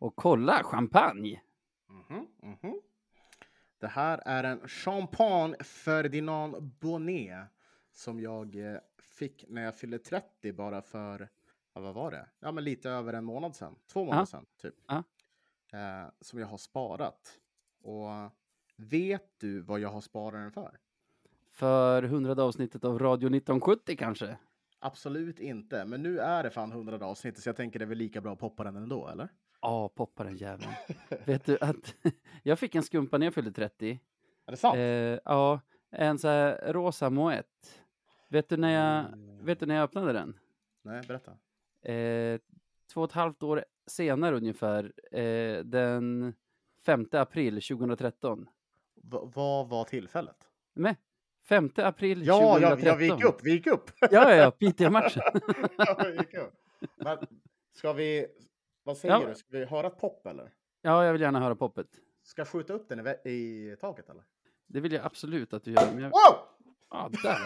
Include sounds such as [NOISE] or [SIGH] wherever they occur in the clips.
Och kolla, champagne! Mhm, mhm. Det här är en Champagne Ferdinand Bonnet som jag eh, fick när jag fyllde 30 bara för, ja, vad var det? Ja, men lite över en månad sedan. Två månader Ja. sedan, typ. Ja. Eh, som jag har sparat. Och vet du vad jag har sparat den för? För hundrade avsnittet av Radio 1970 kanske? Absolut inte, men nu är det fan 100 avsnitt så jag tänker det är väl lika bra att poppa den ändå, eller? Ja, poppa den jäveln. Vet du att [LAUGHS] jag fick en skumpa när jag fyllde 30? Är det sant? Eh, ja, en så här rosa moët. Vet du när jag, Mm. vet du när jag öppnade den? Nej, berätta. Eh, två och ett halvt år senare ungefär, eh, den 5 april 2013. V- vad var tillfället? Men, 5 april Ja, 2013. ja, ja, vi gick upp, vi gick upp. Ja, ja, ja, Piteå-matchen. [LAUGHS] ja, vi gick upp. Men ska vi, vad säger Ja. du, ska vi höra ett pop eller? Ja, jag vill gärna höra poppet. Ska jag skjuta upp den i, i taket eller? Det vill jag absolut att du gör. Men jag, Wow! ja, där.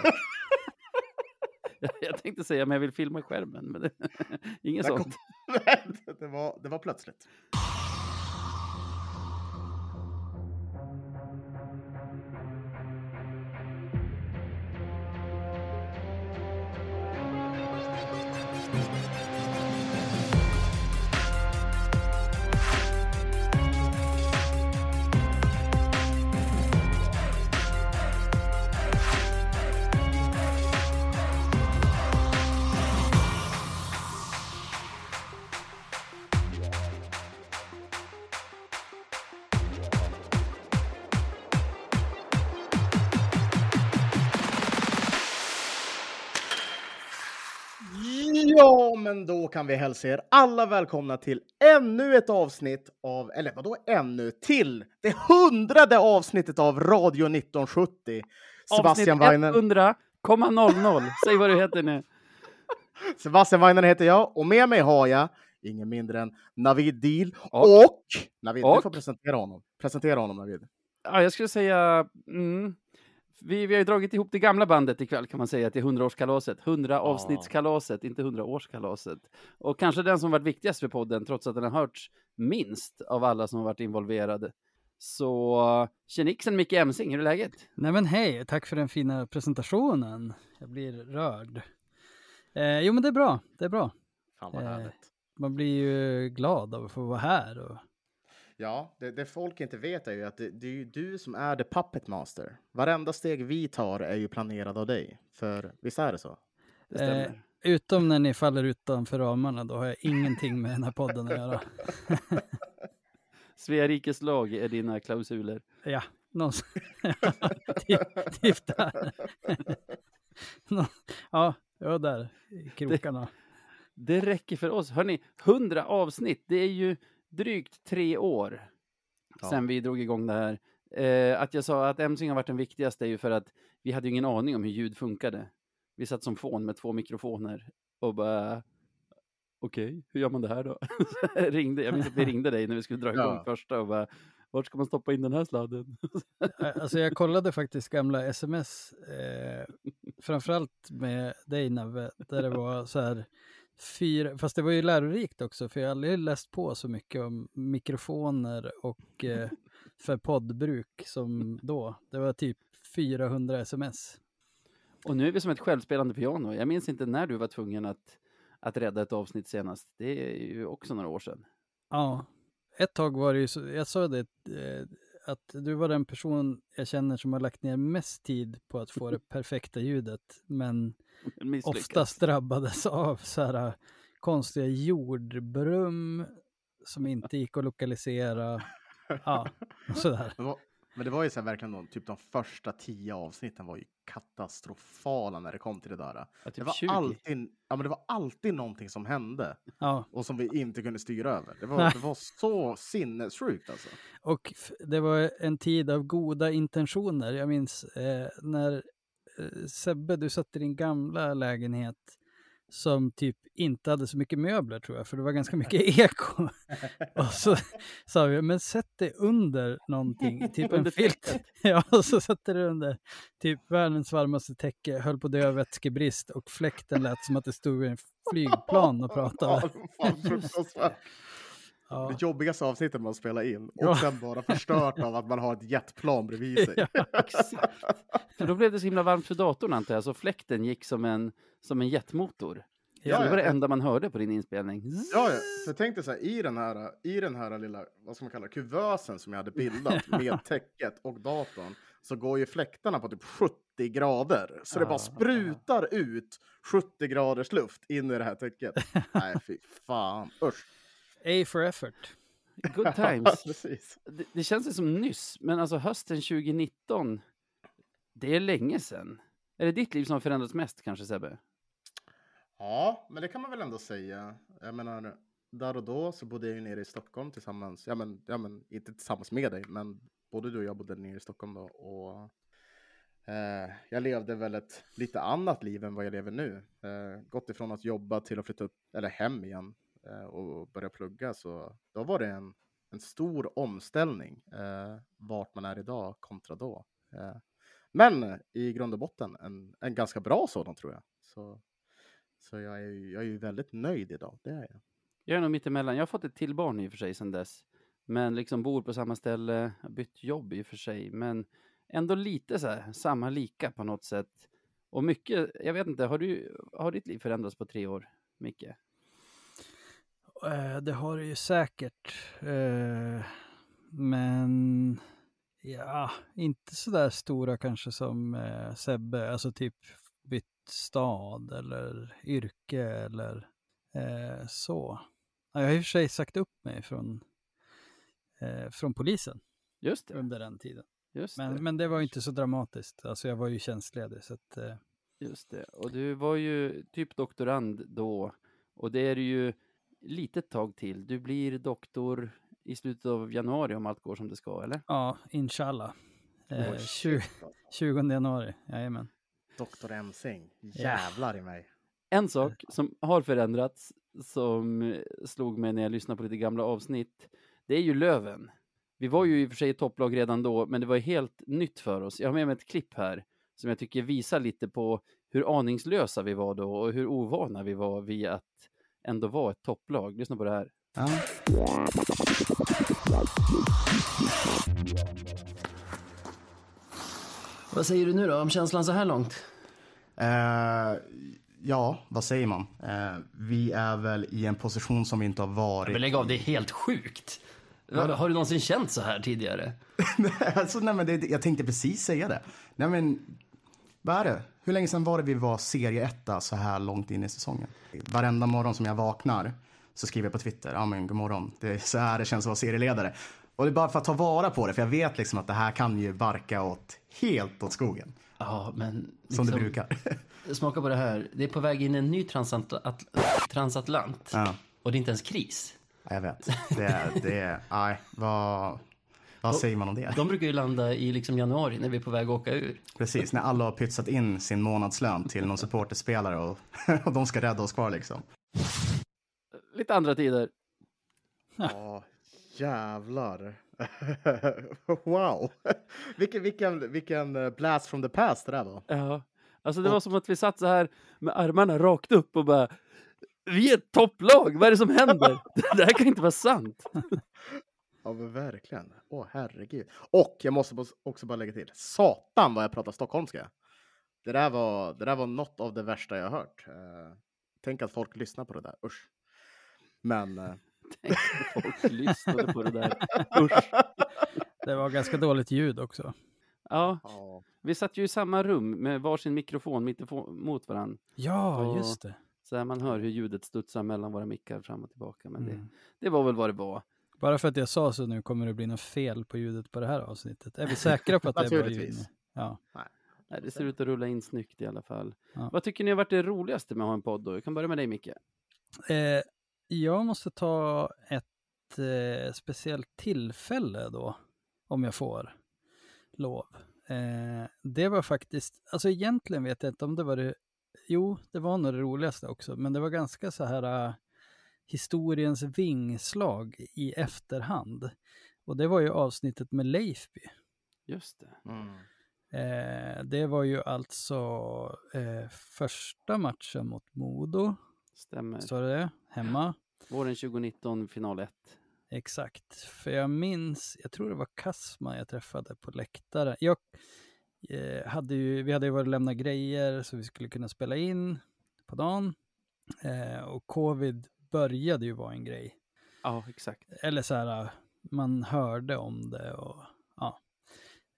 [LAUGHS] jag, tänkte säga, men jag vill filma skärmen. Men [LAUGHS] det, inget sånt. kom- [LAUGHS] det, var, det var plötsligt. Men då kan vi hälsa er alla välkomna till ännu ett avsnitt av, eller vadå ännu, till det hundrade avsnittet av Radio 1970. Sebastian Avsnitt Weiner, 100,00. Säg vad du heter nu. [LAUGHS] Sebastian Weiner heter jag och med mig har jag ingen mindre än Navid Deal Och- och, Navid, du och- får presentera honom. Presentera honom Navid. Ja, jag skulle säga... Mm, vi, vi har ju dragit ihop det gamla bandet ikväll kan man säga till 100-årskalaset. 100-avsnittskalaset, inte 100-årskalaset. Och kanske den som varit viktigast för podden, trots att den har hörts minst av alla som har varit involverade. Så tjenixen Micke Emsing, hur är läget? Nej men hej, tack för den fina presentationen. Jag blir rörd. Eh, jo men det är bra, det är bra. Fan vad Eh. Man blir ju glad av att få vara här. Och... Ja, det, det folk inte vet är ju att det, det är ju du som är the puppet master. Varenda steg vi tar är ju planerad av dig. För visst är det så? Det stämmer. Eh, utom när ni faller utanför ramarna, då har jag ingenting med den här podden att göra. [LAUGHS] Svea rikes lag är dina klausuler. Ja, någonstans. [LAUGHS] typ, typ där. [LAUGHS] Ja, jag var där i krokarna. Det räcker för oss. Hörni, 100 avsnitt, det är ju drygt tre år Ja. sen vi drog igång det här. Eh, att jag sa att Emsing har varit den viktigaste är ju för att vi hade ju ingen aning om hur ljud funkade. Vi satt som fån med två mikrofoner och bara okej, hur gör man det här då? [LAUGHS] ringde, jag minns att vi ringde dig när vi skulle dra igång Ja. första och bara vart ska man stoppa in den här sladden? Alltså jag kollade faktiskt gamla sms, eh, framförallt med dig Nave, där det var så här fyra, fast det var ju lärorikt också, för jag har aldrig läst på så mycket om mikrofoner och eh, för poddbruk som då. Det var typ 400 sms. och nu är vi som ett självspelande piano. Jag minns inte när du var tvungen att, att rädda ett avsnitt senast. Det är ju också några år sedan. Ja, ett tag var det ju så, jag sa det, eh, att du var den person jag känner som har lagt ner mest tid på att få det [LAUGHS] perfekta ljudet, men. [LAUGHS] oftast drabbades av så här äh, konstiga jordbrum som inte gick att lokalisera. [LAUGHS] Ja, sådär. Det var, men det var ju så här verkligen de, typ de första tio avsnitten var ju katastrofala när det kom till det där. Ja, Det typ var 20. alltid, ja men det var alltid någonting som hände Ja, och som vi inte kunde styra över. Det var, det var så sinnessjukt alltså. och det var en tid av goda intentioner. Jag minns eh, när Sebbe, du satt i din gamla lägenhet som typ inte hade så mycket möbler tror jag, för det var ganska mycket [LAUGHS] eko. och så [LAUGHS] sa vi, men sätt det under någonting, typ en filt. [LAUGHS] ja, och så satte det under typ världens varmaste täcke, höll på att dö av vätskebrist och fläkten lät som att det stod i en flygplan och pratade. Ja, det jobbigaste avsnittet man spelar in och Ja. sen bara förstört av att man har ett jetplan bredvid sig. [LAUGHS] Ja. Exakt. För då blev det så himla varmt för datorn antar jag, så fläkten gick som en, som en jetmotor. Ja, så det var det enda man hörde på din inspelning. Ja, ja. För tänk dig så här, i den här, i den här lilla, vad ska man kalla kuvösen som jag hade bildat [LAUGHS] med täcket och datorn, så går ju fläktarna på typ 70 grader. Så det bara sprutar ut 70 graders luft in i det här täcket. [LAUGHS] Nej, fy fan. Usch. A for effort. Good [LAUGHS] Ja, times. precis. Det, det känns ju som nyss, men alltså hösten 2019, det är länge sedan. Är det ditt liv som har förändrats mest kanske Sebbe? Ja, men det kan man väl ändå säga. Jag menar, där och då så bodde jag ju nere i Stockholm tillsammans. Ja, men, ja, men inte tillsammans med dig, men både du och jag bodde nere i Stockholm då. Och eh, jag levde väl ett lite annat liv än vad jag lever nu. Eh, gått ifrån att jobba till att flytta upp, eller hem igen Eh, och börja plugga. Så då var det en, en stor omställning eh, vart man är idag kontra då. Eh, men i grund och botten en, en ganska bra sådan tror jag. Så så jag är, ju, jag är ju väldigt nöjd idag, det är jag. Jag är nog mittemellan. Jag har fått ett till barn i och för sig sedan dess. Men liksom bor på samma ställe, har bytt jobb i och för sig. Men ändå lite så här, samma lika på något sätt. Och mycket, jag vet inte, har, du, har ditt liv förändrats på tre år, Micke? Eh, Det har det ju säkert. eh, Men ja, inte så där stora kanske som eh, Sebbe. Alltså typ bytt stad eller yrke eller så. Ja, Jag har i och för sig sagt upp mig från, från polisen under den tiden. Just Men, det. men det var inte så dramatiskt. Alltså jag var ju tjänstledig så att eh, Just det. Och du var ju typ doktorand då. Och det är ju litet tag till. Du blir doktor i slutet av januari om allt går som det ska, eller? ja, inshallah. Eh, Oj, 20, shit, alltså. [LAUGHS] 20 januari, jajamän. Doktor Emsing, jävlar i mig. En sak som har förändrats, som slog mig när jag lyssnade på lite gamla avsnitt, det är ju Löven. Vi var ju i och för sig i topplag redan då, men det var helt nytt för oss. Jag har med mig ett klipp här som jag tycker visar lite på hur aningslösa vi var då och hur ovana vi var vid att ändå vara ett topplag. Lyssna på det här. Ja. Vad säger du nu då om känslan så här långt? Eh, ja, vad säger man? Eh, vi är väl i en position som vi inte har varit. Men lägg av, det är helt sjukt. Har, har du någonsin känt så här tidigare? [LAUGHS] alltså, nej, men det, jag tänkte precis säga det. Nej, men, vad är det? Hur länge sedan var det vi var serieetta så här långt in i säsongen? Varenda morgon som jag vaknar så skriver jag på Twitter, ja men god morgon, det är så här det känns att vara serieledare. Och det är bara för att ta vara på det, för jag vet liksom att det här kan ju barka åt helt åt skogen. Ja, men... Som det liksom, brukar. [LAUGHS] Smaka på det här. Det är på väg in en ny transat at transatlant. ja, Och det är inte ens kris. jag vet. Det är, det är, nej, vad, vad säger man om det? De brukar ju landa i liksom januari när vi är på väg att åka ur. Precis, när alla har pytsat in sin månadslön till någon supporterspelare och, [LAUGHS] och de ska rädda oss kvar liksom. Lite andra tider. Ja, jävlar. [LAUGHS] wow. vilken, vilken, vilken blast from the past det där var. Ja. Alltså det var som att vi satt så här med armarna rakt upp och bara Vi är ett topplag, vad är det som händer? [LAUGHS] Det här kan inte vara sant. Ja, men verkligen. Åh, herregud. Och jag måste också bara lägga till. Satan vad jag pratar stockholmska. Det där var, det där var något av det värsta jag har hört. Eh, tänk att folk lyssnar på det där. Usch. Men eh, [LAUGHS] Tänk att folk lyssnade på det där. Usch. Det var ganska dåligt ljud också. Ja, ja, vi satt ju i samma rum med varsin mikrofon mitt mot varandra. Ja, Och- just det. Så här man hör hur ljudet studsar mellan våra mickar fram och tillbaka. Men det, Mm. det var väl vad det var. Bara för att jag sa så nu kommer det bli något fel på ljudet på det här avsnittet. Är vi säkra på att det är bra ljud? Nu? Ja. Nej, det ser ut att rulla in snyggt i alla fall. Ja. Vad tycker ni har varit det roligaste med att ha en podd då? Jag kan börja med dig Micke. Eh, jag måste ta ett eh, speciellt tillfälle då, om jag får lov. Eh, det var faktiskt, alltså egentligen vet jag inte om det var det, jo, det var nog det roligaste också, men det var ganska så här uh, historiens vingslag i efterhand. Och det var ju avsnittet med Leifby. Just det. mm. Eh, det var ju alltså eh, första matchen mot Modo, Stämmer. står det det? Hemma. Våren 2019, final 1. Exakt, för jag minns, jag tror det var Kasma jag träffade på läktaren. Jag eh, hade ju, vi hade ju varit och lämnat grejer så vi skulle kunna spela in på dagen. Eh, och covid började ju vara en grej. Ja, exakt. Eller så här, man hörde om det och ja.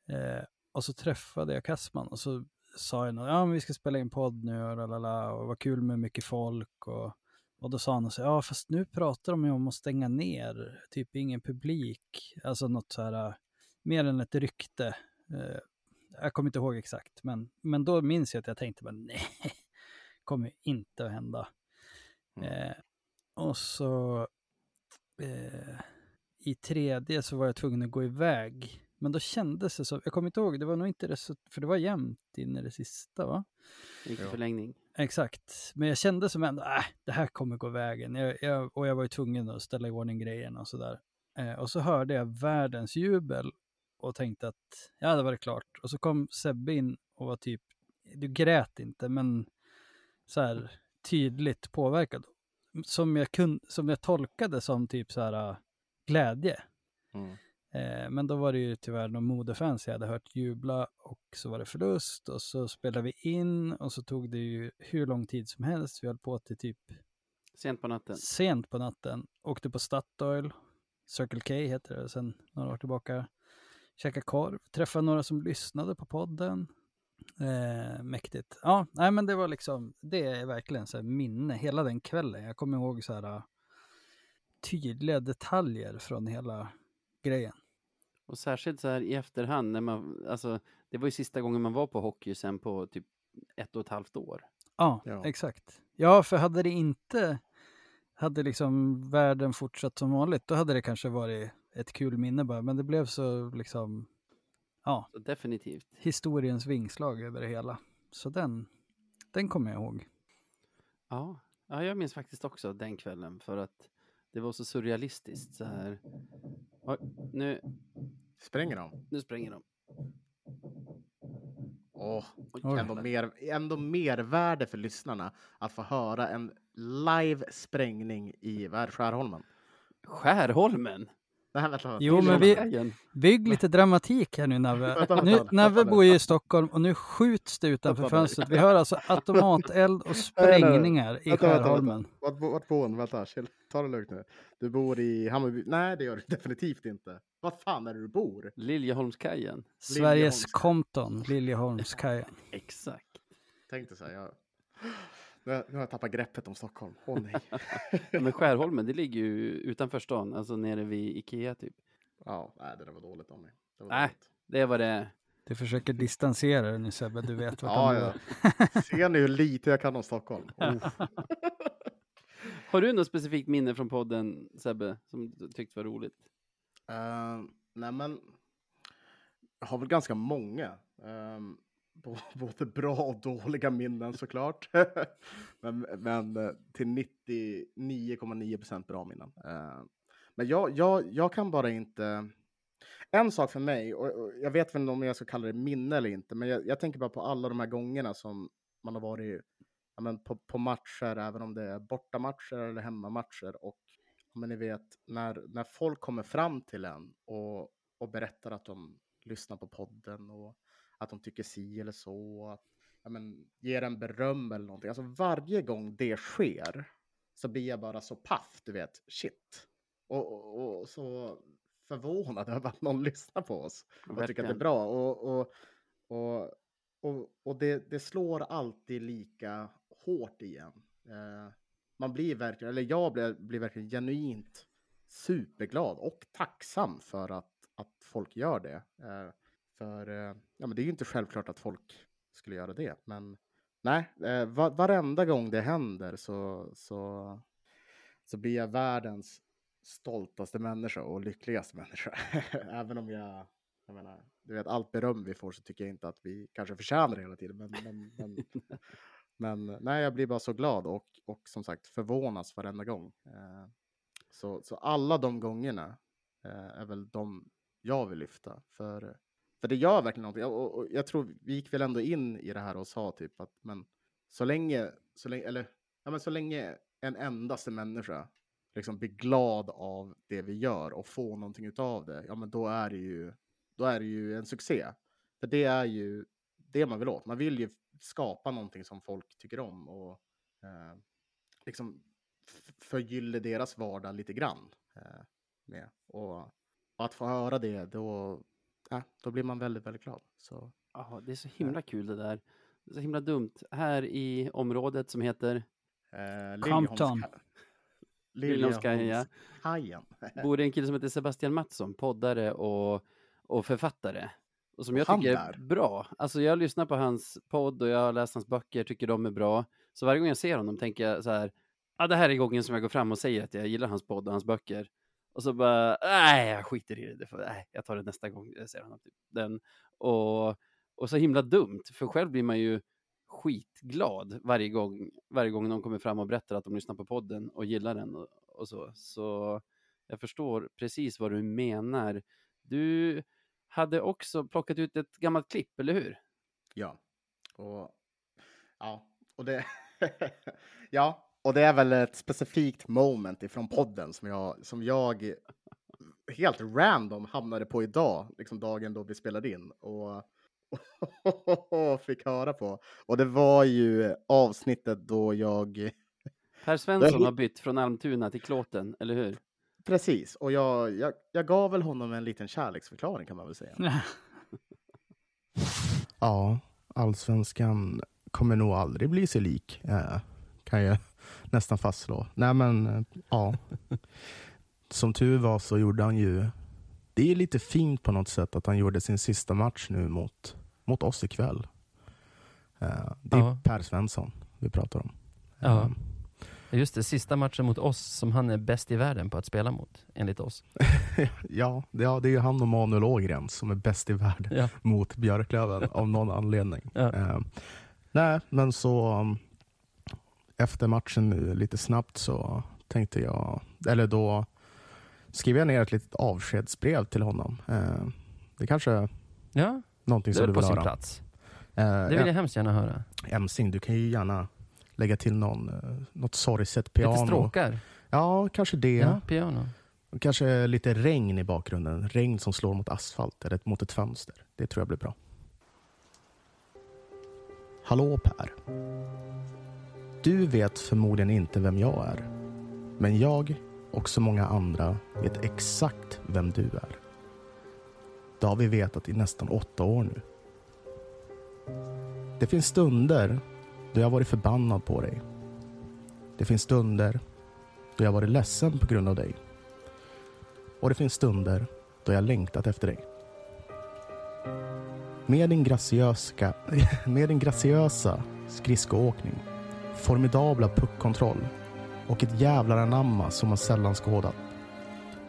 Eh, och så träffade jag Kasman och så sa jag något, ja men vi ska spela in podd nu och lalala, och vad kul med mycket folk och, och då sa han så ja fast nu pratar de ju om att stänga ner, typ ingen publik, alltså något så här, mer än ett rykte. Eh, jag kommer inte ihåg exakt, men, men då minns jag att jag tänkte bara nej, [LAUGHS] kommer inte att hända. Mm. Eh, och så eh, i tredje så var jag tvungen att gå iväg. Men då kändes det så, jag kommer inte ihåg, det var nog inte så, för det var jämnt in i det sista va? Gick förlängning. Exakt, men jag kände som ändå, äh, det här kommer gå vägen. Jag, jag, och jag var ju tvungen att ställa i ordning grejerna och sådär. Eh, och så hörde jag världens jubel och tänkte att, ja det var det klart. Och så kom Sebbe in och var typ, du grät inte, men så här tydligt påverkad. Som jag, kun, som jag tolkade som typ så här äh, glädje. Mm. Eh, men då var det ju tyvärr någon modefans jag hade hört jubla och så var det förlust och så spelade vi in och så tog det ju hur lång tid som helst. Vi höll på till typ Sent på natten. sent på natten. Åkte på Statoil, Circle K heter det sen några år tillbaka. Käkade korv, träffade några som lyssnade på podden. Eh, mäktigt. Ja, nej men det var liksom, det är verkligen så här minne, hela den kvällen. Jag kommer ihåg så här tydliga detaljer från hela grejen. Och särskilt så här i efterhand när man, alltså det var ju sista gången man var på hockey sen på typ ett och ett halvt år. Ja, Ja. exakt. Ja, för hade det inte, hade liksom världen fortsatt som vanligt, då hade det kanske varit ett kul minne bara. Men det blev så liksom, ja, Så definitivt. historiens vingslag över det hela. Så den, den kommer jag ihåg. Ja. ja, jag minns faktiskt också den kvällen för att det var så surrealistiskt så här. Oj, nu, Spränger de? nu spränger de. Åh, ändå, mer, ändå mervärde för lyssnarna att få höra en live sprängning i Skärholmen. Skärholmen? Nej, vänta, vänta. Jo, men vi-. Bygg lite dramatik här nu Nave. Vänta, Nu, Nave bor ju i Stockholm och nu skjuts det utanför fönstret. Vi hör alltså automateld och [LAUGHS] sprängningar i Skärholmen. Vart, bo- vart bor hon? Vänta, chill. ta det lugnt nu. Du bor i Hammarby? Nej, det gör du [LAUGHS] definitivt inte. Var fan är det du bor? Liljeholmskajen. Sveriges Compton, Liljeholmskajen. [LAUGHS] Exakt. Tänkte så här, jag... Nu har, nu har jag tappat greppet om Stockholm. Åh nej. Ja, [LAUGHS] Men Skärholmen, det ligger ju utanför stan, alltså nere vid Ikea typ. ja, nej, det där var dåligt av mig. Det var Nej. dåligt. Det var det. Du försöker distansera dig nu Sebbe, du vet vart Ja, han ja. [LAUGHS] Ser ni hur lite jag kan om Stockholm? Oh. [LAUGHS] Har du något specifikt minne från podden, Sebbe, som du tyckte var roligt? Uh, nej, men jag har väl ganska många. Um, både bra och dåliga minnen såklart. [LAUGHS] men, men eh, till 99,9 procent bra minnen. Eh, men jag, jag, jag kan bara inte... En sak för mig, och, och jag vet väl inte om jag ska kalla det minne eller inte, men jag, jag tänker bara på alla de här gångerna som man har varit ja, men på, på matcher, även om det är bortamatcher eller hemmamatcher. Och ja, men ni vet, när, när folk kommer fram till en och, och berättar att de lyssnar på podden och att de tycker si eller så, att ja, men, ger en beröm eller någonting. Alltså varje gång det sker så blir jag bara så paff, du vet, shit. Och, och, och så förvånad [LAUGHS] över att någon lyssnar på oss och tycker att det är Verkligen. bra. Och, och, och, och, och det, det slår alltid lika hårt igen. Eh, man blir verkligen, eller jag blir, blir verkligen genuint superglad och tacksam för att, att folk gör det. Eh, för eh, ja, men det är ju inte självklart att folk skulle göra det, men nej, eh, varenda gång det händer så, så, så blir jag världens stoltaste människa och lyckligaste människa. [LAUGHS] Även om jag, jag menar, du vet, allt beröm vi får så tycker jag inte att vi kanske förtjänar det hela tiden. Men, men, men, [LAUGHS] men nej, jag blir bara så glad och, och som sagt förvånas varenda gång. Eh, så, så alla de gångerna är väl de jag vill lyfta. För, för det gör verkligen någonting. Och, och jag tror vi gick väl ändå in i det här och sa typ att men så länge, så länge, eller, ja, men så länge en endaste människa liksom blir glad av det vi gör och får någonting utav det, ja men då är det ju, då är det ju en succé. För det är ju det man vill åt. Man vill ju skapa någonting som folk tycker om och eh, liksom förgyller deras vardag lite grann. Eh, med. Och, och att få höra det, då, ja, då blir man väldigt, väldigt glad. Så Ja, det är så himla kul det där. Det är så himla dumt. Här i området som heter Eh, Compton. Liljeholmshajen. [LAUGHS] bor det en kille som heter Sebastian Mattsson, poddare och, och författare. Och som jag Han tycker är där. bra. Alltså jag lyssnar på hans podd och jag har läst hans böcker, tycker de är bra. Så varje gång jag ser honom tänker jag så här, ja det här är gången som jag går fram och säger att jag gillar hans podd och hans böcker. Och så bara, nej jag skiter i det, det får, nej, jag tar det nästa gång säger han. Typ. Den, och, och så himla dumt, för själv blir man ju skitglad varje gång, varje gång någon kommer fram och berättar att de lyssnar på podden och gillar den och, och så. Så jag förstår precis vad du menar. Du hade också plockat ut ett gammalt klipp, eller hur? Ja. Och, ja, och det, [LAUGHS] ja, och det är väl ett specifikt moment ifrån podden som jag, som jag helt random hamnade på idag, liksom dagen då vi spelade in. Och, och [LAUGHS] fick höra på. Och det var ju avsnittet då jag Per Svensson har bytt från Almtuna till Klåten, eller hur? Precis, och jag, jag, jag gav väl honom en liten kärleksförklaring kan man väl säga. [LAUGHS] Ja, allsvenskan kommer nog aldrig bli sig lik. Eh, kan jag nästan fastslå. Nej men, eh, ja. Som tur var så gjorde han ju... Det är lite fint på något sätt att han gjorde sin sista match nu mot, mot oss ikväll. Eh, det är Ja. Per Svensson vi pratar om. Ja. Eh, Just det, sista matchen mot oss som han är bäst i världen på att spela mot, enligt oss. [LAUGHS] ja, det, ja, det är ju han och Manuel Ågren som är bäst i världen Ja. mot Björklöven av någon anledning. Ja. Eh, nej, men så um, efter matchen lite snabbt så tänkte jag, eller då skrev jag ner ett litet avskedsbrev till honom. Eh, det kanske är Ja, någonting det som är du på vill sin höra. plats. Eh, Det vill jag hemskt gärna höra. Emsing, du kan ju gärna lägga till någon, eh, något sorgset Lite piano. stråkar. Ja, kanske det. Ja, piano. Kanske lite regn i bakgrunden. Regn som slår mot asfalt eller mot ett fönster. Det tror jag blir bra. Hallå Per. Du vet förmodligen inte vem jag är. Men jag och så många andra vet exakt vem du är. Det har vi vetat i nästan åtta år nu. Det finns stunder då jag varit förbannad på dig. Det finns stunder då jag varit ledsen på grund av dig. Och det finns stunder då jag längtat efter dig. Med din, graciösa, [LAUGHS] med din graciösa skridskoåkning, formidabla puckkontroll och ett jävlar anamma som man sällan skådat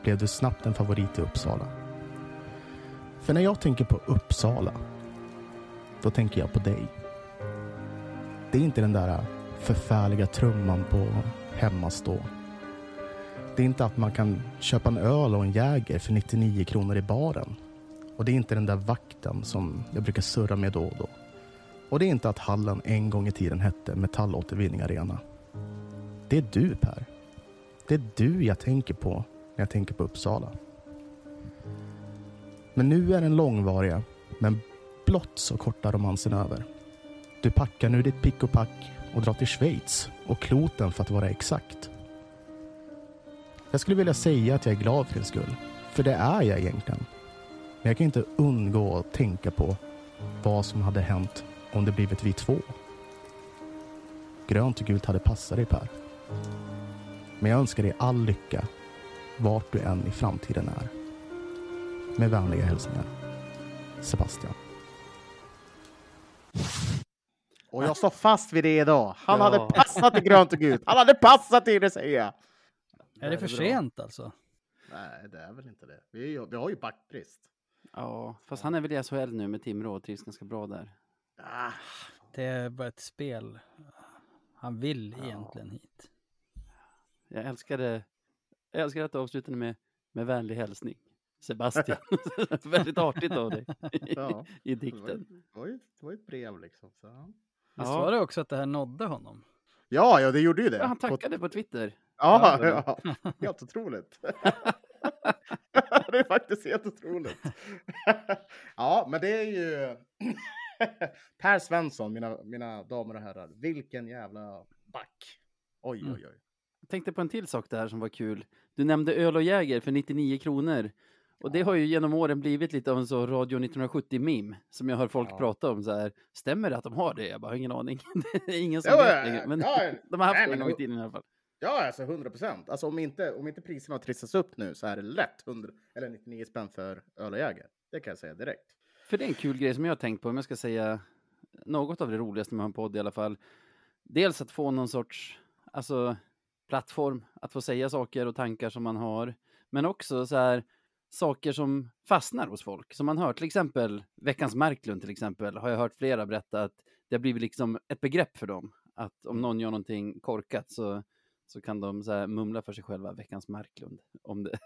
blev du snabbt en favorit i Uppsala. För när jag tänker på Uppsala, då tänker jag på dig. Det är inte den där förfärliga trumman på hemmastå. Det är inte att man kan köpa en öl och en Jäger för 99 kronor i baren. Och det är inte den där vakten som jag brukar surra med då och då. Och det är inte att hallen en gång i tiden hette Metallåtervinning Arena. Det är du Per. Det är du jag tänker på när jag tänker på Uppsala. Men nu är den långvariga, men blott så korta romansen över. Du packar nu ditt pick och pack och drar till Schweiz och kloten för att vara exakt. Jag skulle vilja säga att jag är glad för din skull. För det är jag egentligen. Men jag kan inte undgå att tänka på vad som hade hänt om det blivit vi två. Grönt och gult hade passat dig Per. Men jag önskar dig all lycka vart du än i framtiden är. Med vänliga hälsningar. Sebastian. Och jag står fast vid det idag. Han Ja. hade passat i grönt och gult. Han hade passat i det säger jag. Är det för sent alltså? Nej, det är väl inte det. Vi, är ju, vi har ju backbrist. Ja, fast han är väl i SHL nu med Timrå och trivs ganska bra där. Ah, Det är bara ett spel. Han vill egentligen hit. Jag älskade, jag älskar att du avslutade med, med vänlig hälsning. Sebastian. [LAUGHS] [LAUGHS] Väldigt artigt av dig ja. i var, ju- dikten. det, var ju, det var ju ett brev liksom. Så. Visst Ja. var det också att det här nådde honom? Ja, ja, det gjorde ju det. Ja, han På- tackade på Twitter. Ja, Ja, ja, [LAUGHS] helt otroligt. det är faktiskt helt otroligt. ja, men det är ju [CLEARS THROAT] [LAUGHS] Per Svensson, mina, mina damer och herrar. Vilken jävla back. Oj, Mm. oj, oj. Jag tänkte på en till sak där som var kul. Du nämnde öl och Jäger för 99 kronor. Och det har ju genom åren blivit lite av en så Radio 1970-meme som jag hör folk Ja. prata om så här. Stämmer det att de har det? Jag bara har ingen aning. [LAUGHS] det är ingen som vet längre. Men ja, [LAUGHS] de har haft nej, det en gång i tiden i alla fall. Ja, alltså 100 procent. Alltså om inte, om inte priserna har trissats upp nu så är det lätt 100 eller 99 spänn för öl och Jäger. Det kan jag säga direkt. För det är en kul grej som jag har tänkt på, om jag ska säga något av det roligaste med en podd i alla fall. Dels att få någon sorts, alltså plattform, att få säga saker och tankar som man har. Men också så här saker som fastnar hos folk, som man hör. Till exempel Veckans Marklund till exempel, har jag hört flera berätta att det har blivit liksom ett begrepp för dem. Att om någon gör någonting korkat så, så kan de så mumla för sig själva Veckans Marklund. Om det.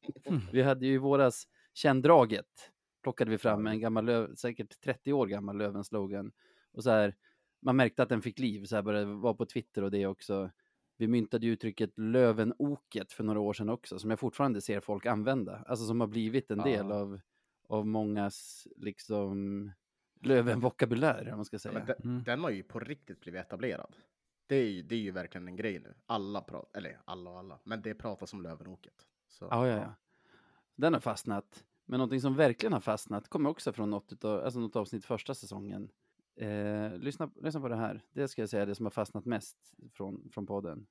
[LAUGHS] vi hade ju i våras Känddraget plockade vi fram en gammal, löv, säkert 30 år gammal Löven-slogan. Och så här, man märkte att den fick liv, så här började vara på Twitter och det också. Vi myntade uttrycket Lövenoket för några år sedan också, som jag fortfarande ser folk använda. Alltså som har blivit en del Ja. av, av mångas liksom Löven-vokabulär, om man ska Ja, säga. men den, Mm. den har ju på riktigt blivit etablerad. Det är ju, det är ju verkligen en grej nu. Alla pratar, eller alla och alla, men det pratas om Lövenoket. Så, Ja, ja, ja. Den har fastnat. Men någonting som verkligen har fastnat kommer också från något, utav, alltså något avsnitt första säsongen. Eh, lyssna, lyssna på det här. Det ska jag säga är det som har fastnat mest från, från podden.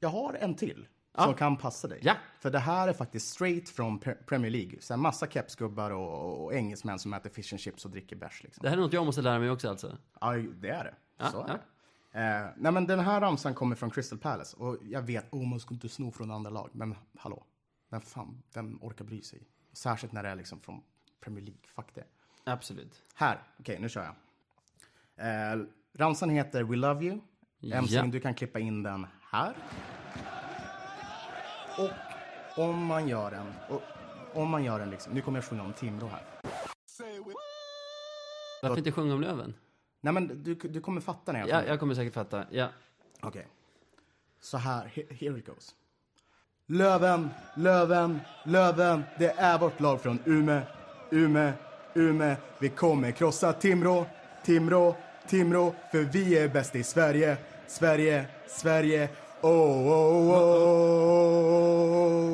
Jag har en till Ja. som kan passa dig. Ja. För det här är faktiskt straight från Pre- Premier League. Så massa kepsgubbar och, och engelsmän som äter fish and chips och dricker bärs. Liksom. Det här är något jag måste lära mig också alltså. Ja, det är det. Ja, Så är ja. det. Eh, nej, men den här ramsan kommer från Crystal Palace. Och jag vet, oh, man ska inte sno från andra lag. Men hallå, vem fan, vem orkar bry sig? Särskilt när det är liksom från Premier League. Fuck det. Absolut. Här, okej, nu kör jag. Eh, ramsan heter We Love You. MC, Ja. du kan klippa in den här. Och om man gör en, och, om man gör en liksom, nu kommer jag sjunga om Timrå här. Varför inte sjunga om Löven? Nej men du, du kommer fatta när jag Ja, kommer. jag kommer säkert fatta. Ja. Okej. Så här, he- here it goes. Löven, Löven, Löven, det är vårt lag från Ume, Ume, Ume. Vi kommer krossa Timrå, Timrå, Timrå, för vi är bäst i Sverige, Sverige, Sverige. Oh, oh, oh,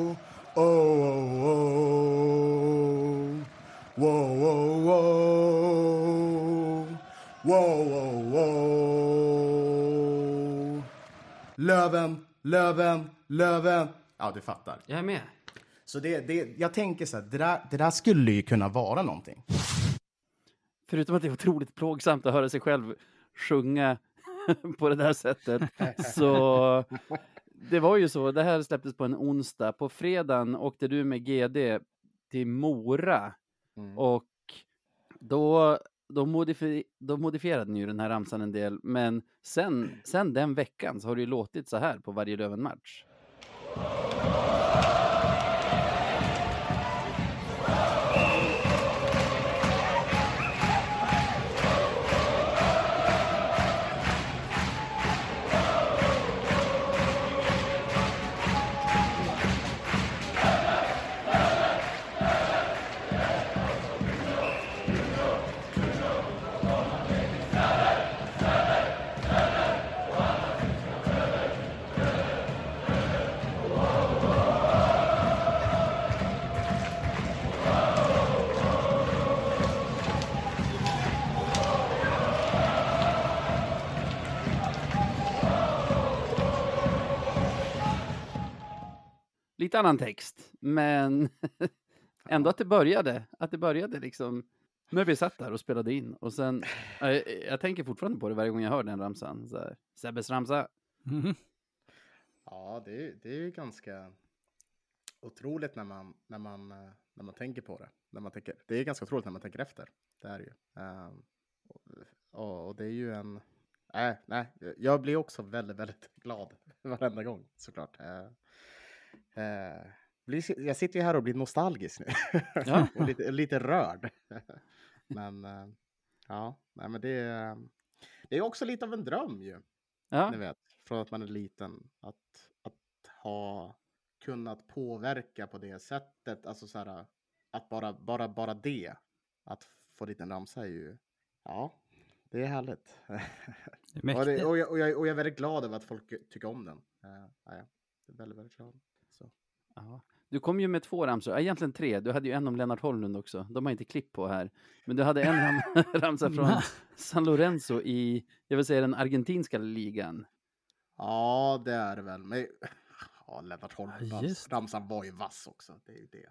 oh, oh, oh, oh. Wow, wow, wow. Wow, wow, wow. Löven, Löven, Löven. Ja, du fattar. Jag är med. Så det, det, jag tänker så här, det där, det där skulle ju kunna vara någonting. Förutom att det är otroligt plågsamt att höra sig själv sjunga [LAUGHS] på det där sättet. Så det var ju så, det här släpptes på en onsdag. På fredagen åkte du med GD till Mora Mm. och då, då, modifi, då modifierade ni ju den här ramsan en del. Men sen, sen den veckan så har det ju låtit så här på varje Löven-match. Oh. Lite annan text, men [LAUGHS] ändå att det började, att det började liksom när vi satt där och spelade in och sen, [LAUGHS] jag, jag tänker fortfarande på det varje gång jag hör den ramsan. Så här, Sebbes ramsa. Mhm. Ja, det är, det är ju ganska otroligt när man, när, man, eh, när man tänker på det. När man tänker, det är ganska otroligt när man tänker efter. Det är ju. Ehm, och, och det är ju en... Nej, nej, jag blir också väldigt, väldigt glad [LAUGHS] varenda gång såklart. Uh, blir, jag sitter ju här och blir nostalgisk nu. Ja. [LAUGHS] och lite, lite rörd. men eh, ja, nej, men det, är- det är också lite av en dröm ju. Ja, Ni vet, från att man är liten. Att, att ha kunnat påverka på det sättet. Alltså så här, att bara, bara, bara det, att få dit en ramsa är ju, ja, det är härligt. Det är [LAUGHS] och, det, och, jag, och, jag, och jag är väldigt glad över att folk tycker om den. Uh, ja, jag är väldigt, väldigt glad. Ja. Du kom ju med två ramsor, egentligen tre. Du hade ju en om Lennart Holmlund också. De har inte klipp på här. Men du hade en ram [LAUGHS] [LAUGHS] ramsa från [LAUGHS] San Lorenzo i, jag vill säga den argentinska ligan. Ja, det är det väl. Men, ja, Lennart Holm, Ja, ramsan var ju vass också. Det är ju det.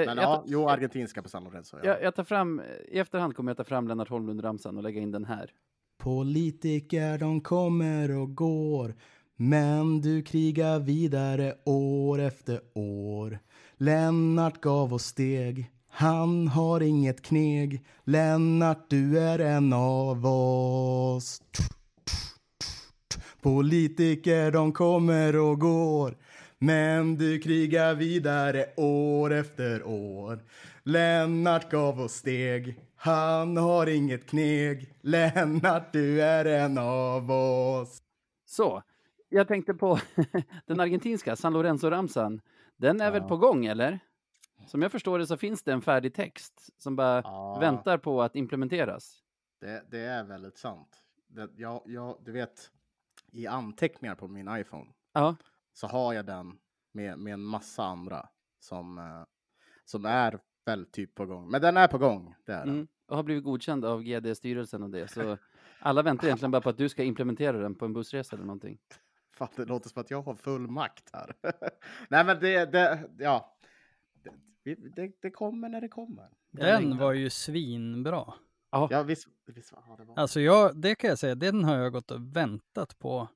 Eh, Men jag, ja, tar, jo, argentinska på San Lorenzo. Ja. jag, jag tar fram, i efterhand kommer jag ta fram Lennart Holmlund-ramsan och lägga in den här. Politiker de kommer och går men du krigar vidare år efter år. Lennart gav oss steg. Han har inget kneg. Lennart, du är en av oss. Politiker de kommer och går. Men du krigar vidare år efter år. Lennart gav oss steg. Han har inget kneg. Lennart, du är en av oss. Så, jag tänkte på [LAUGHS] den argentinska San Lorenzo-ramsan. Den är väl Ja. på gång, eller? Som jag förstår det så finns det en färdig text som bara Ja. väntar på att implementeras. Det, det är väldigt sant. Det, jag, jag, du vet, i anteckningar på min iPhone Ja, så har jag den med, med en massa andra som, eh, som är väl typ på gång. Men den är på gång, det är den. mm. och har blivit godkänd av GD-styrelsen och det. Så alla väntar egentligen bara på att du ska implementera den på en bussresa eller någonting. Fan, det låter som att jag har full makt här. [LAUGHS] Nej, men det, det ja. Det, det, det kommer när det kommer. Den var ju svinbra. Ja, visst, visst ja, det var. Alltså jag, det kan jag säga, den har jag gått och väntat på.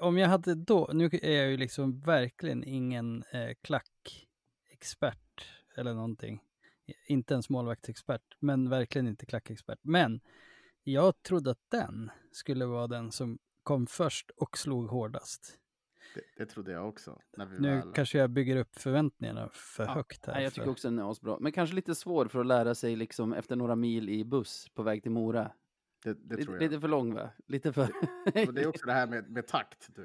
Om jag hade då, nu är jag ju liksom verkligen ingen eh, klackexpert eller någonting. Inte en målvaktsexpert, men verkligen inte klackexpert. Men jag trodde att den skulle vara den som kom först och slog hårdast. Det, det trodde jag också. När vi Nu väl... kanske jag bygger upp förväntningarna för Ja, högt här. Nej, jag tycker för- också den är asbra. Men kanske lite svår för att lära sig liksom efter några mil i buss på väg till Mora. det, det tror jag. lite för lång va? Lite för... Det är också det här med, med takt. Du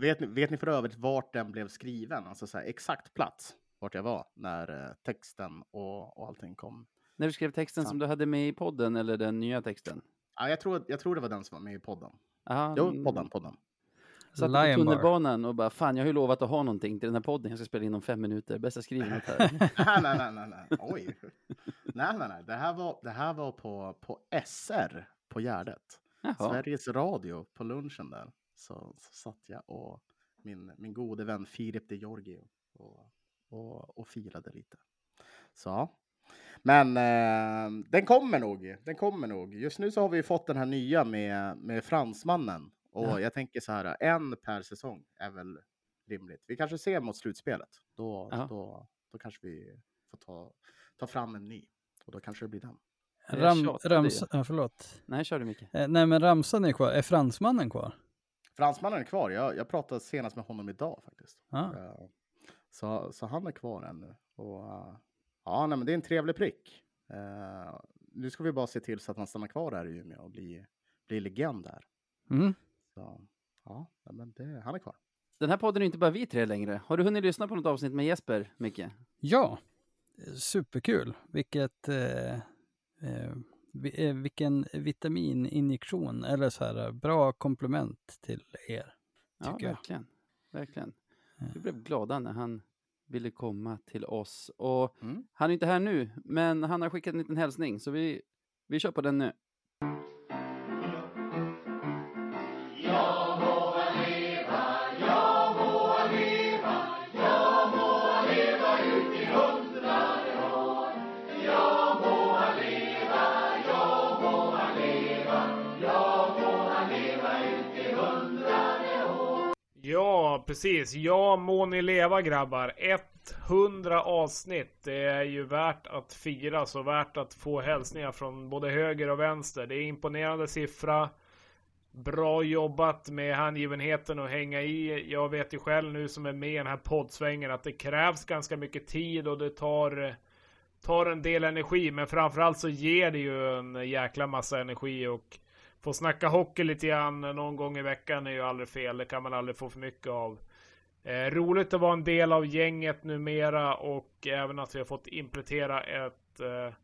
vet. Ni, vet ni för övrigt vart den blev skriven? Alltså så här, exakt plats vart jag var när eh, texten och, och allting kom. När du skrev texten som Sant. du hade med i podden eller den nya texten? Ja, jag, tror, jag tror det var den som var med i podden. Aha, Jo, podden, podden. Satt på tunnelbanan och bara, fan jag har ju lovat att ha någonting till den här podden jag ska spela in om fem minuter. Bäst jag skriver något här. [LAUGHS] nej, nej, nej, nej, nej. Oj. nej, nej, nej. Det här var, det här var på, på SR på Gärdet. Jaha. Sveriges Radio på lunchen där. Så, så satt jag och min, min gode vän Filip de Giorgio och, och, och firade lite. Så. Men eh, den kommer nog. Den kommer nog. Just nu så har vi fått den här nya med, med fransmannen. Och Ja. jag tänker så här, en per säsong är väl rimligt. Vi kanske ser mot slutspelet. Då, Ja. då, då kanske vi får ta, ta fram en ny. Och då kanske det blir den. Ram, tjatade rams, ju. ja, förlåt. Nej, kör du Micke. Eh, nej men ramsan är kvar. Är fransmannen kvar? Fransmannen är kvar. Jag, jag pratade senast med honom idag faktiskt. Ja. Eh, Så, så han är kvar ännu. Och, eh, ja, nej, men det är en trevlig prick. Eh, nu ska vi bara se till så att han stannar kvar här i Umeå och blir, blir legend där. Mm. Så, ja, nej, men det, han är kvar. Den här podden är inte bara vi tre längre. Har du hunnit lyssna på något avsnitt med Jesper, Micke? Ja, superkul. Vilket, eh, eh, eh, vilken vitamininjektion, eller så här, bra komplement till er. Ja, Tycker jag. verkligen. Verkligen. Vi blev glada när han ville komma till oss. Och Mm. han är inte här nu, men han har skickat en liten hälsning, så vi, vi kör på den nu. Precis. Ja, må ni leva grabbar. 100 avsnitt. Det är ju värt att fira, så värt att få hälsningar från både höger och vänster. Det är imponerande siffra. Bra jobbat med hängivenheten och hänga i. Jag vet ju själv nu som är med i den här poddsvängen att det krävs ganska mycket tid och det tar, tar en del energi. Men framförallt så ger det ju en jäkla massa energi och få snacka hockey lite grann någon gång i veckan är ju aldrig fel. Det kan man aldrig få för mycket av. Eh, roligt att vara en del av gänget numera och även att vi har fått implementera ett, eh,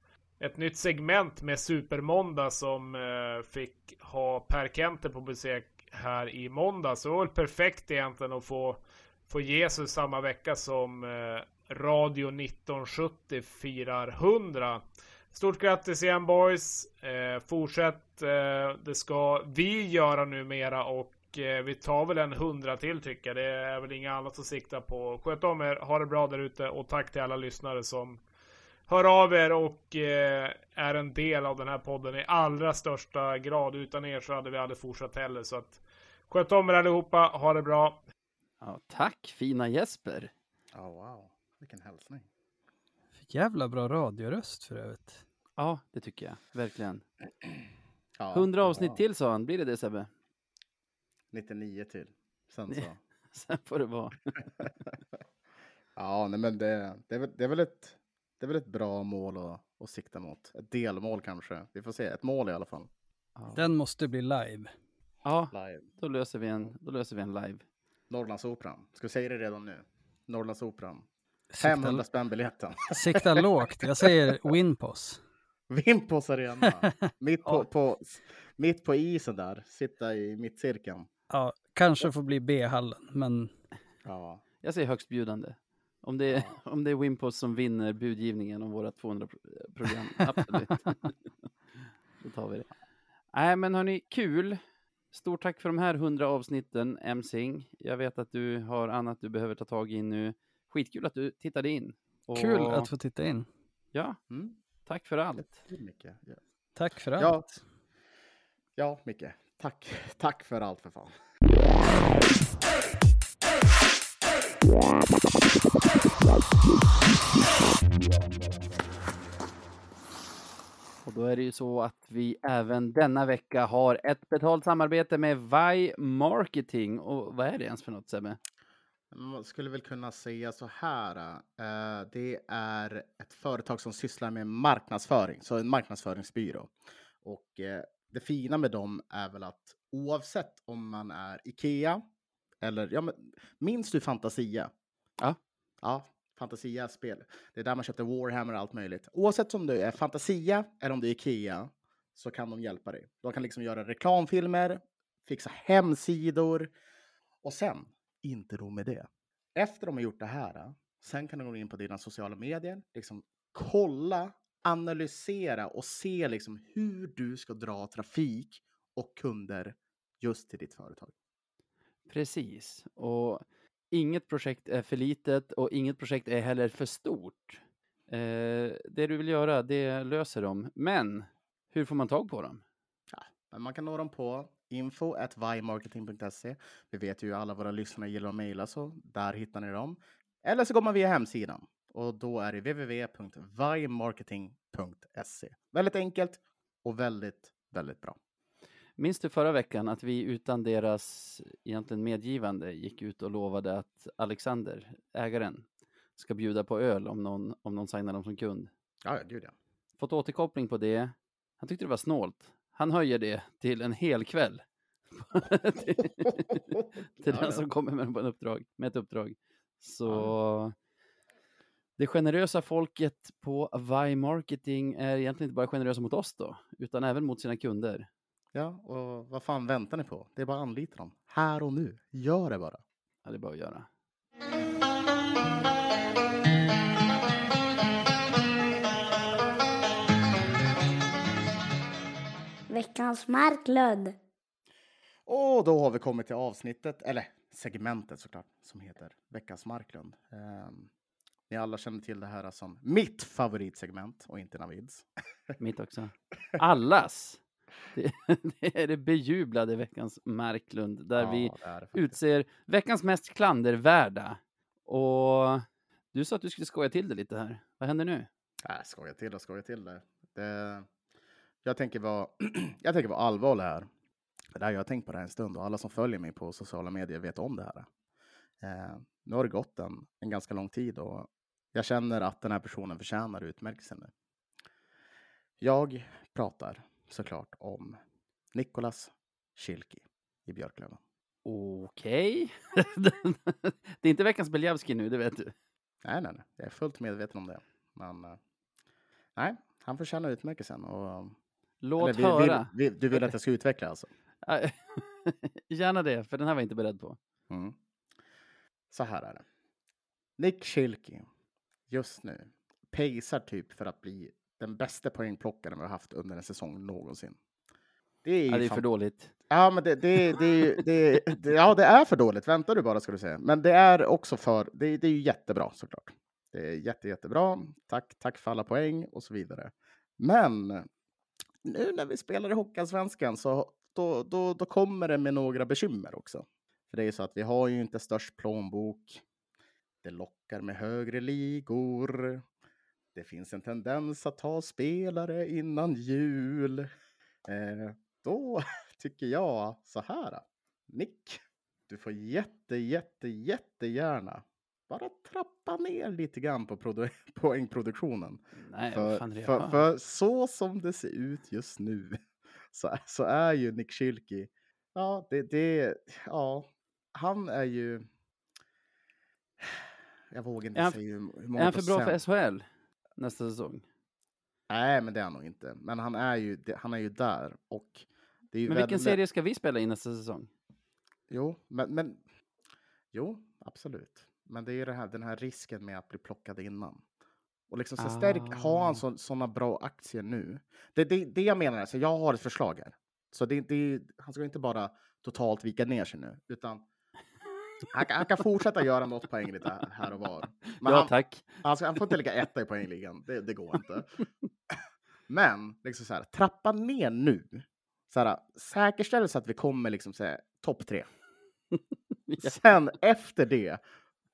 ett nytt segment med Supermåndag som eh, fick ha Per Kenter på besök här i måndag. Så det var väl perfekt egentligen att få, få Jesus samma vecka som eh, Radio 1970 firar 100. Stort grattis igen boys! Eh, fortsätt, eh, det ska vi göra numera och eh, vi tar väl en hundra till tycker jag. Det är väl inget annat att sikta på. Sköt om er, ha det bra där ute och tack till alla lyssnare som hör av er och eh, är en del av den här podden i allra största grad. Utan er så hade vi aldrig fortsatt heller. Så att sköt om er allihopa, ha det bra! Ja, tack fina Jesper! Ja, wow. Vilken hälsning. Jävla bra radioröst för övrigt. Ja, det tycker jag. Verkligen. [CLEARS THROAT] Ja, 100 avsnitt ja. till sa han. Blir det det Sebbe? 99 till. Sen så. [LAUGHS] Sen får det vara. [LAUGHS] Ja, nej, men det, det, är väl, det, är väl ett, det är väl ett bra mål att, att sikta mot. Ett delmål kanske. Vi får se. Ett mål i alla fall. Ja, Den måste bli live. ja Live. då, löser vi en, då löser vi en live. Norrlandsoperan. Ska vi säga det redan nu? Norrlandsoperan. Sikta, 500 spänn biljetten. sikta lågt. Jag säger Winpos. Vimpos [LAUGHS] arena. [LAUGHS] mitt, på, Ja. på, mitt på isen där. Sitta i mittcirkeln. Ja, kanske får bli B-hallen, men Ja. Jag säger högstbjudande. Om det är, [LAUGHS] om det är Wimpos som vinner budgivningen om våra 200 pro- program. Absolut. Då tar vi det. Nej, men hörni, kul. Stort tack för de här 100 avsnitten, Emsing. Jag vet att du har annat du behöver ta tag i nu. Skitkul att du tittade in. Och, kul att få titta in. Ja, Mm. tack för allt. Micke. Ja. Tack för Ja. allt. ja, Micke. Tack. Tack för allt för fan. Och då är det ju så att vi även denna vecka har ett betalt samarbete med Vi Marketing. Och vad är det ens för något, Sebbe? Man skulle väl kunna säga så här. eh, det är ett företag som sysslar med marknadsföring, så en marknadsföringsbyrå. Och eh, det fina med dem är väl att oavsett om man är Ikea eller ja, men, minns du Fantasia? Ja. Ja, Fantasia-spel. Det är där man köpte Warhammer och allt möjligt. Oavsett om du är Fantasia eller om du är Ikea så kan de hjälpa dig. De kan liksom göra reklamfilmer, fixa hemsidor och sen, inte nog med det. Efter de har gjort det här, sen kan de gå in på dina sociala medier, liksom kolla, analysera och se liksom hur du ska dra trafik och kunder just till ditt företag. Precis. Och inget projekt är för litet och inget projekt är heller för stort. Eh, det du vill göra, det löser de. Men hur får man tag på dem? Men man kan nå dem på info at vimarketing.se. Vi vet ju alla våra lyssnare gillar att mejla så där hittar ni dem. Eller så går man via hemsidan och då är det www.vimarketing.se. Väldigt enkelt och väldigt, väldigt bra. Minns du förra veckan att vi utan deras egentligen medgivande gick ut och lovade att Alexander, ägaren, ska bjuda på öl om någon, om någon signar dem som kund? Ja, gud ja. Fått återkoppling på det. Han tyckte det var snålt. Han höjer det till en hel kväll. [LAUGHS] till till den som kommer med, en uppdrag, med ett uppdrag. Så det generösa folket på Vi Marketing är egentligen inte bara generösa mot oss då, utan även mot sina kunder. Ja, och vad fan väntar ni på? Det är bara att anlita dem. Här och nu. Gör det bara. Ja, det är bara att göra. Veckans Marklund. Och då har vi kommit till avsnittet, eller segmentet såklart, som heter Veckans Marklund. Um, ni alla känner till det här som mitt favoritsegment och inte Navids. [LAUGHS] Mitt också. Allas! Det, [LAUGHS] det är det bejublade veckans Marklund, där vi Ja, faktiskt. utser veckans mest klandervärda. Och du sa att du skulle skoja till det lite här. Vad händer nu? Nej, skoja till och skoja till det. det jag tänker vara, [CLEARS THROAT] jag tänker vara allvarlig här. Det där jag har tänkt på det här en stund och alla som följer mig på sociala medier vet om det här. Eh, nu har det gått en, en ganska lång tid och jag känner att den här personen förtjänar utmärkelsen nu. Jag pratar såklart om Nikolas Schilki i Björklöven. Okej. [LAUGHS] det är inte veckans Beljavski nu, det vet du. Nej, nej, nej. Jag är fullt medveten om det. Men eh, nej, han förtjänar utmärkelsen. Och, Låt vill- höra. Vill, vill, du vill att jag ska utveckla alltså? [LAUGHS] Gärna det, för den här var jag inte beredd på. Mm. Så här är det. Nick Schilke just nu pacear typ för att bli den bästa poängplockaren vi har haft under en säsong någonsin. Det är, ju Ja, det är fan- för dåligt. Ja, men det, det, det, [LAUGHS] det, det, ja, det är för dåligt. Vänta du bara ska du säga. Men det är också för, det, det är ju jättebra såklart. Det är jätte, jättebra. Tack, tack för alla poäng och så vidare. Men nu när vi spelar i Hockeyallsvenskan så då, då, då kommer det med några bekymmer också. För det är så att vi har ju inte störst plånbok. Det lockar med högre ligor. Det finns en tendens att ta spelare innan jul. Eh, då [LAUGHS] tycker jag så här. Nick, du får jätte, jätte, jättegärna bara trappa ner lite grann på produ- [LAUGHS] poängproduktionen. Nej, För, för, för, så som det ser ut just nu [LAUGHS] så, så är ju Nick Schilke, ja, det, det, ja, han är ju... [SIGHS] Jag vågar inte han- säga hur, hur Är många han för bra för. SHL nästa säsong? Nej, men det är han nog inte. Men han är ju, han är ju där. Och det är ju Men vilken väldigt- serie ska vi spela i nästa säsong? Jo, men, men jo, absolut. Men det är ju det här, den här risken med att bli plockad innan. Och liksom så stärk, har Ah. han så, sådana bra aktier nu? Det är det, det jag menar, alltså, jag har ett förslag här. Så det, det, han ska inte bara totalt vika ner sig nu, utan han, kan- han kan fortsätta göra något poäng lite här och var. [LAUGHS] Men ja, han, tack. han, han får inte ligga etta i poängligan, det, det går inte. [LAUGHS] Men liksom så här, trappa ner nu. Så här, säkerställ så att vi kommer liksom topp tre. [LAUGHS] Sen efter det,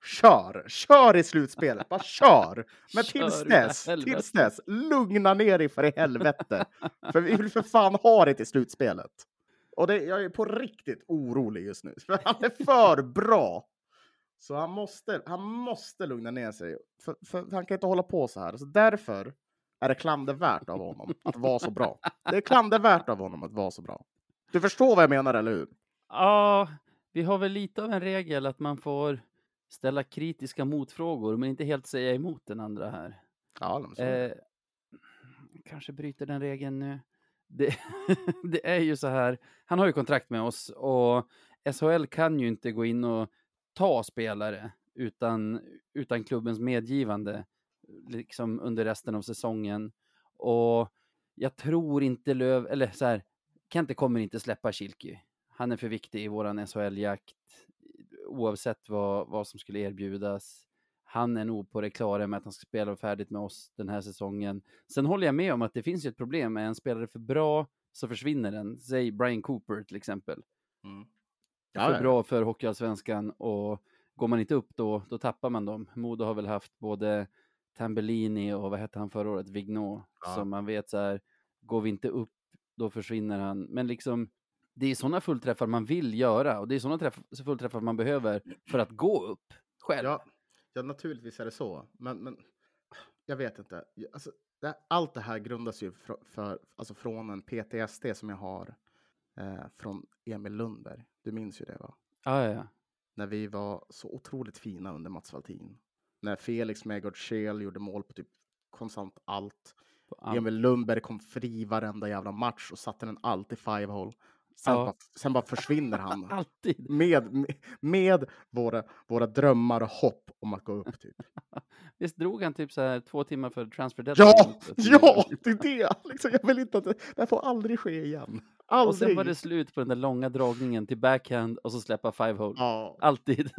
kör! Kör i slutspelet, bara kör! [LAUGHS] Men Kör tills dess, tills dess, lugna ner dig för i helvete. för vi vill för fan ha det till slutspelet. Och det, jag är på riktigt orolig just nu, för han är för bra. Så han måste, han måste lugna ner sig, för, för han kan inte hålla på så här. Så därför är det klandervärt av honom att vara så bra. Det är klandervärt av honom att vara så bra. Du förstår vad jag menar, eller hur? Ja, vi har väl lite av en regel att man får ställa kritiska motfrågor, men inte helt säga emot den andra här. Ja, det. Eh, kanske bryter den regeln nu. Det, [LAUGHS] det är ju så här, han har ju kontrakt med oss och SHL kan ju inte gå in och ta spelare utan, utan klubbens medgivande liksom under resten av säsongen. Och jag tror inte Löv, eller så här, Kente kommer inte släppa Kilki. Han är för viktig i våran SHL-jakt oavsett vad, vad som skulle erbjudas. Han är nog på det klara med att han ska spela färdigt med oss den här säsongen. Sen håller jag med om att det finns ju ett problem. Är en spelare för bra så försvinner den. Säg Brian Cooper till exempel. Mm. för ja. bra för Hockeyallsvenskan och går man inte upp då, då tappar man dem. Modo har väl haft både Tambellini och vad hette han förra året, Vigneault, Ja. som man vet så här, går vi inte upp, då försvinner han. Men liksom, det är sådana fullträffar man vill göra och det är sådana träff, fullträffar man behöver för att gå upp själv. Ja, ja, naturligtvis är det så. Men, men jag vet inte. Alltså, det, allt det här grundas ju för, för, alltså från en PTSD som jag har eh, från Emil Lundberg. Du minns ju det va? ja, ja, ja. När vi var så otroligt fina under Mats Valtin. När Felix Megard Scheel gjorde mål på typ konstant allt. Emil Lundberg kom fri varenda jävla match och satte den alltid five hole. Sen, Ja. bara, sen bara försvinner han. [LAUGHS] Alltid. Med, med, med våra, våra drömmar och hopp om att gå upp. Typ. [LAUGHS] Visst drog han typ så här två timmar för transfer Ja, deadline? ja, det är det! Liksom, jag vill inte att det, det här får aldrig ske igen. Aldrig. Och sen var det slut på den där långa dragningen till backhand och så släppa five hole. ja. Alltid.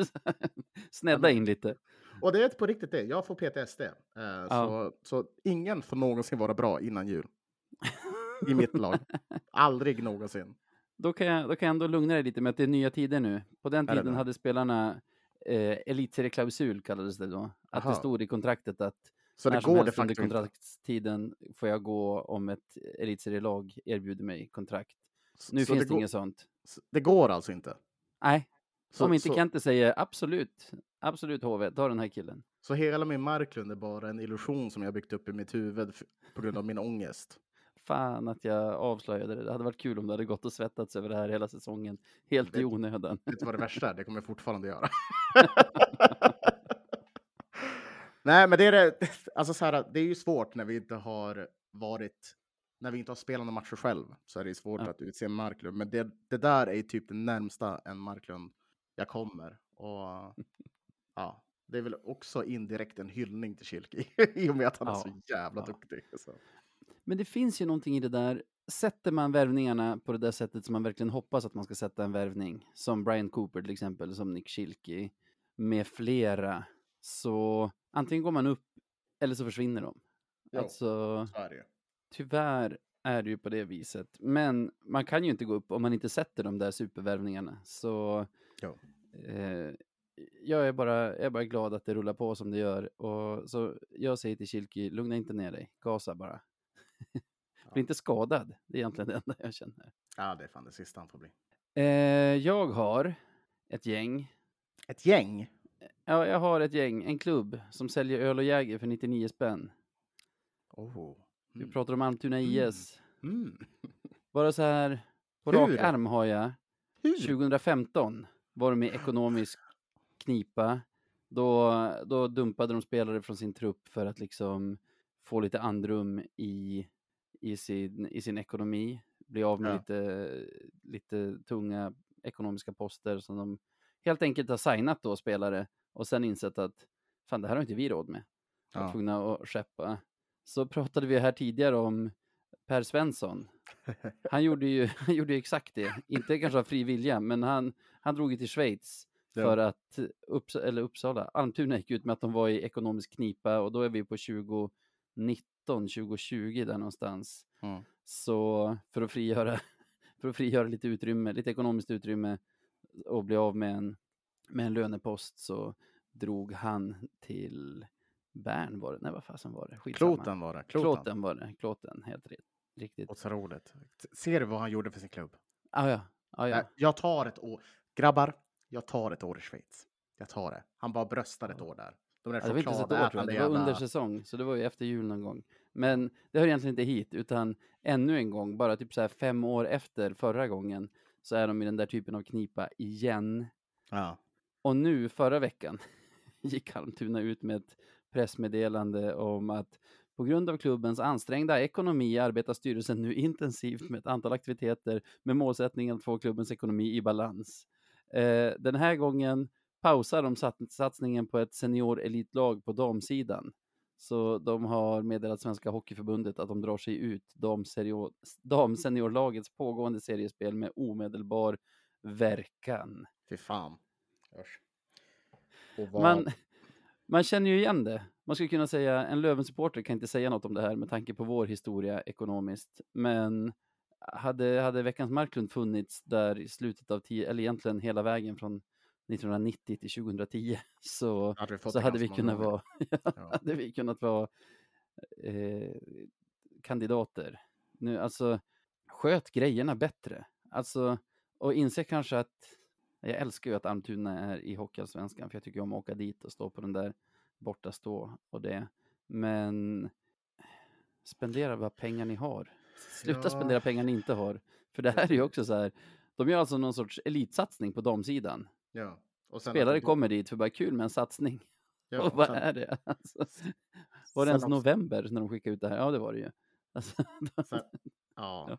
[LAUGHS] Snedda in lite. Och det är på riktigt det. Jag får PTSD. Eh, så, så ingen får någonsin vara bra innan jul. I mitt lag. Aldrig någonsin. Då kan, jag, då kan jag ändå lugna dig lite med att det är nya tider nu. På den det tiden det? hade spelarna eh, elitserieklausul kallades det då. Att det Aha. stod i kontraktet att Så när det som går de helst under kontraktstiden får jag gå om ett elitserielag erbjuder mig kontrakt. Nu så finns det, det inget sånt. det går alltså inte. Nej, Så, om inte så, Kente säger absolut, absolut HV, ta den här killen. så hela min Marklund är bara en illusion som jag byggt upp i mitt huvud på grund av min ångest. Fan att jag avslöjade det. Det hade varit kul om det hade gått och svettats över det här hela säsongen. Helt i Det- onödan. Vet du vad det värsta är? Det kommer jag fortfarande göra. [LAUGHS] Nej, men det är det. Alltså så här, det är ju svårt när vi inte har varit, när vi inte har spelat några matcher själv, så är det svårt Ja. att utse Marklund. Men det, det där är ju typ det närmsta en Marklund jag kommer. Och ja, det är väl också indirekt en hyllning till Kilki [LAUGHS] i och med att han är Ja. så jävla Ja. duktig. Så. Men det finns ju någonting i det där. Sätter man värvningarna på det där sättet som man verkligen hoppas att man ska sätta en värvning, som Brian Cooper till exempel, som Nick Schilke, med flera, så antingen går man upp eller så försvinner de. Jo. Alltså, ju. tyvärr är det ju på det viset. Men man kan ju inte gå upp om man inte sätter de där supervärvningarna. Så eh, jag, är bara, jag är bara glad att det rullar på som det gör. Och så jag säger till Kilki, lugna inte ner dig, gasa bara. Bli inte skadad, det är egentligen det enda jag känner. Ja, det är fan det sista han får bli. Eh, jag har ett gäng. Ett gäng. Ja, jag har ett gäng, en klubb som säljer öl och Jäger för 99 spänn. Oh. Vi Mm. pratar om Almtuna IS. Mm. Bara så här, [LAUGHS] på rak Hur? arm har jag Hur? 2015 var de i ekonomisk knipa. Då, då dumpade de spelare från sin trupp för att liksom få lite andrum i, i, sin, i sin ekonomi. Bli av med Ja. lite, lite tunga ekonomiska poster som de helt enkelt har signat då spelare och sen insett att fan det här har inte vi råd med. Var Ja. tvungna att skeppa. Så pratade vi här tidigare om Per Svensson. Han gjorde ju, [LAUGHS] han gjorde ju exakt det. Inte kanske av fri vilja, men han, han drog ju till Schweiz Ja. för att Upps eller Uppsala, Almtuna gick ut med att de var i ekonomisk knipa och då är vi på 2019, 2020 där någonstans. Mm. Så för att frigöra, [LAUGHS] för att frigöra lite utrymme, lite ekonomiskt utrymme och bli av med en, med en lönepost så drog han till Bern var det, nej vad fasen var det? Skitsamma. Kloten var det. Kloten. Klåten var det, Klåten, helt. Riktigt. Och så roligt. Ser du vad han gjorde för sin klubb? Ah, ja, ah, ja. Jag tar ett år. Grabbar, jag tar ett år i Schweiz. Jag tar det. Han bara bröstar ett år där. De där Ja, det var inte så ett år tror jag, det var under säsong, så det var ju efter jul någon gång. Men det hör egentligen inte hit, utan ännu en gång, bara typ så här fem år efter förra gången, så är de i den där typen av knipa igen. Ja. Och nu, förra veckan, [LAUGHS] gick Almtuna ut med ett pressmeddelande om att på grund av klubbens ansträngda ekonomi arbetar styrelsen nu intensivt med ett antal aktiviteter med målsättningen att få klubbens ekonomi i balans. Eh, den här gången pausar de sat- satsningen på ett senior-elitlag på damsidan. Så de har meddelat Svenska Hockeyförbundet att de drar sig ut damseniorlagets pågående seriespel med omedelbar verkan. Fy fan. Usch. Vad... Man, [LAUGHS] man känner ju igen det. Man skulle kunna säga, en Löven-supporter kan inte säga något om det här med tanke på vår historia ekonomiskt. Men hade, hade veckans Marklund funnits där i slutet av tio, eller egentligen hela vägen från 1990 till 2010 så, hade så hade vi kunnat vara, [LAUGHS] Ja. hade vi kunnat vara eh, kandidater. Nu, alltså, sköt grejerna bättre. Alltså, och inse kanske att, jag älskar ju att Almtuna är i Hockeyallsvenskan, för jag tycker om att åka dit och stå på den där borta stå och det. Men spendera vad pengar ni har. Sluta Ja. spendera pengar ni inte har. För det här är ju också så här, de gör alltså någon sorts elitsatsning på damsidan. Ja. Och Spelare kommer dit för bara kul med en satsning. [LAUGHS] Ja, och vad sen- är det? Alltså, var det ens också- november när de skickade ut det här? Ja, det var det ju. Alltså, [LAUGHS] Sen, ja. Ja.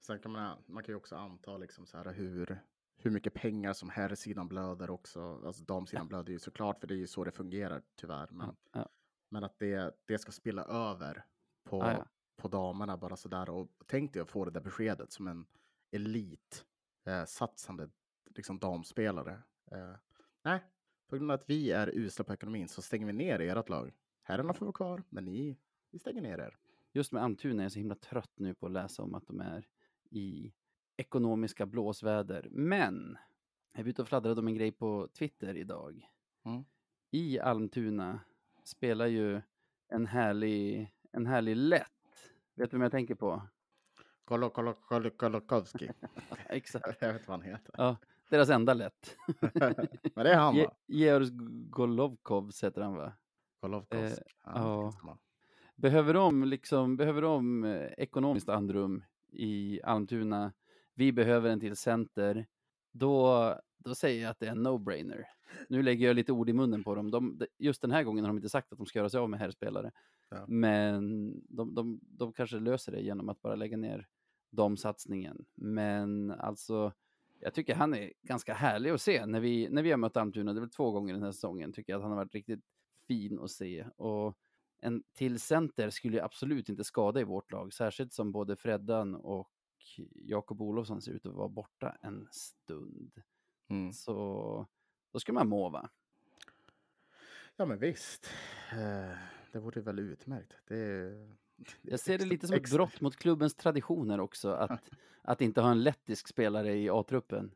Sen kan man, man kan ju också anta liksom så här hur, hur mycket pengar som herrsidan blöder också. Alltså damsidan [LAUGHS] blöder ju såklart, för det är ju så det fungerar tyvärr. Men, ja. men att det, det ska spilla över på, ja. på damerna bara sådär. Och tänk dig att få det där beskedet som en elit eh, satsande liksom damspelare. Eh, nej, på grund av att vi är usla på ekonomin så stänger vi ner ert lag. Herrarna får vara kvar, men ni, vi stänger ner er. Just med Almtuna är jag så himla trött nu på att läsa om att de är i ekonomiska blåsväder. Men jag var ute och fladdrade om en grej på Twitter idag. Mm. I Almtuna spelar ju en härlig, en härlig lätt. Vet du vem jag tänker på? Kolo, kolo, kolo, Kolokowski. [LAUGHS] Exakt. [LAUGHS] Jag vet vad han heter. Ja, deras enda lätt. [LAUGHS] Men det är han va? Georg Golovkov heter han va? Golovkovsk. Eh, ja. behöver de, liksom, behöver de eh, ekonomiskt andrum i Almtuna, vi behöver en till center, då, då säger jag att det är en no-brainer. Nu lägger jag lite ord i munnen på dem. De, de- just den här gången har de inte sagt att de ska göra sig av med herrspelare. Ja. Men de, de, de kanske löser det genom att bara lägga ner de satsningen. Men alltså, jag tycker han är ganska härlig att se när vi, när vi har mött Almtuna. Det är väl två gånger den här säsongen. Tycker jag att han har varit riktigt fin att se. Och en till center skulle ju absolut inte skada i vårt lag. Särskilt som både Freddan och Jakob Olofsson ser ut att vara borta en stund. Mm. Så då ska man må va? Ja, men visst. Eh, Det vore väl utmärkt. Det, det Jag ser det lite som ett brott mot klubbens traditioner också, att, att inte ha en lettisk spelare i A-truppen.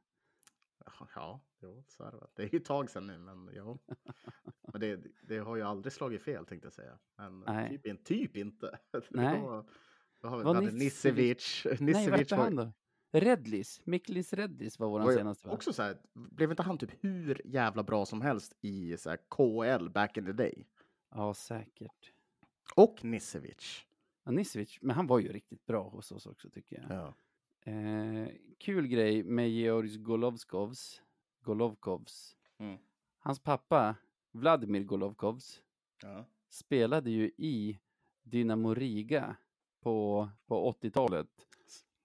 Ja, jo, så är det. väl. Det är ju ett tag sedan nu, men ja. [LAUGHS] Men det, det har ju aldrig slagit fel tänkte jag säga. Men Nej. typ, in- typ inte. [LAUGHS] Nej. Då, då har vi Var Nisevic-. [LAUGHS] Nej, hette var, han då? Redlis, Miklis Redlis var vår senaste också så här, blev inte han typ hur jävla bra som helst i så här KL back in the day? Ja, säkert. Och Nisevic. Ja, Nisevic, men han var ju riktigt bra hos oss också tycker jag. Ja. Eh, kul grej med Georg Golovskovs, Golovkovs. Mm. Hans pappa, Vladimir Golovkovs, Ja. spelade ju i Dynamo Riga på, på 80-talet.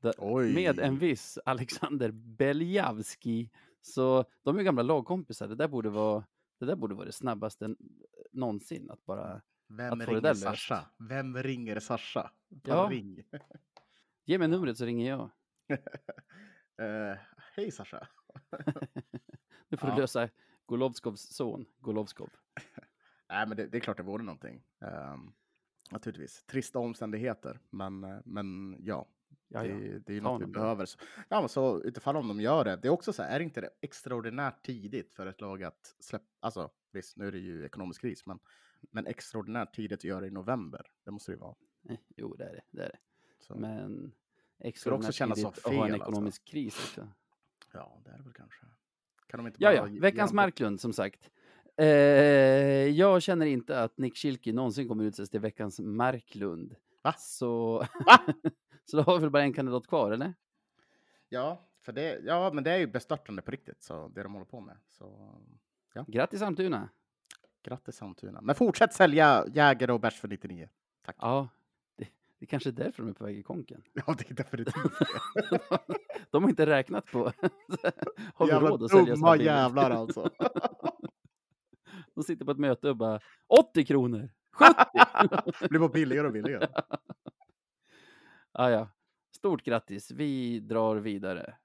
Där- Oj. Med en viss Alexander Beljavski. Så de är gamla lagkompisar. Det där borde vara det, där borde vara det snabbaste någonsin. Att bara Vem ringer. Sasha? Vem ringer Sasha? Ja. ring. ge mig numret så ringer jag. [LAUGHS] Eh, Hej Sasha. [LAUGHS] Nu får Ja. du lösa Golovskovs son, Golovskov. [LAUGHS] Nej, men det, det är klart det vore någonting. Um, naturligtvis. Trista omständigheter, men, eh, men ja. Det, det är ju något vi behöver. Så, ja, men så utifall om de gör det. Det är också så här, är det inte det extraordinärt tidigt för ett lag att släppa, alltså visst, nu är det ju ekonomisk kris, men, men extraordinärt tidigt att göra i november. Det måste det ju vara. Eh, Jo, det är det. det, är det. Så, Men extraordinärt tidigt att ha en alltså. ekonomisk kris också. Ja, det är det väl kanske. Kan de inte Ja, bara ja, veckans Marklund som sagt. Eh, jag känner inte att Nick Schilke någonsin kommer utses till veckans Marklund. Va? Så, [LAUGHS] Va? så då har vi väl bara en kandidat kvar, eller? Ja, för det, ja, men det är ju bestörtande på riktigt, så det de håller på med. Så Grattis Almtuna! Grattis Almtuna. Men fortsätt sälja Jägare och bärs för 99. Tack. Ja, det, det kanske är därför de är på väg i konken. [LAUGHS] Ja, det är definitivt det. [LAUGHS] De har inte räknat på... [LAUGHS] har vi Jävla råd att sälja dumma jävlar alltså. De sitter på ett möte och bara 80 kronor! 70! Det blir bara billigare och billigare. ah, ja. Stort grattis, vi drar vidare.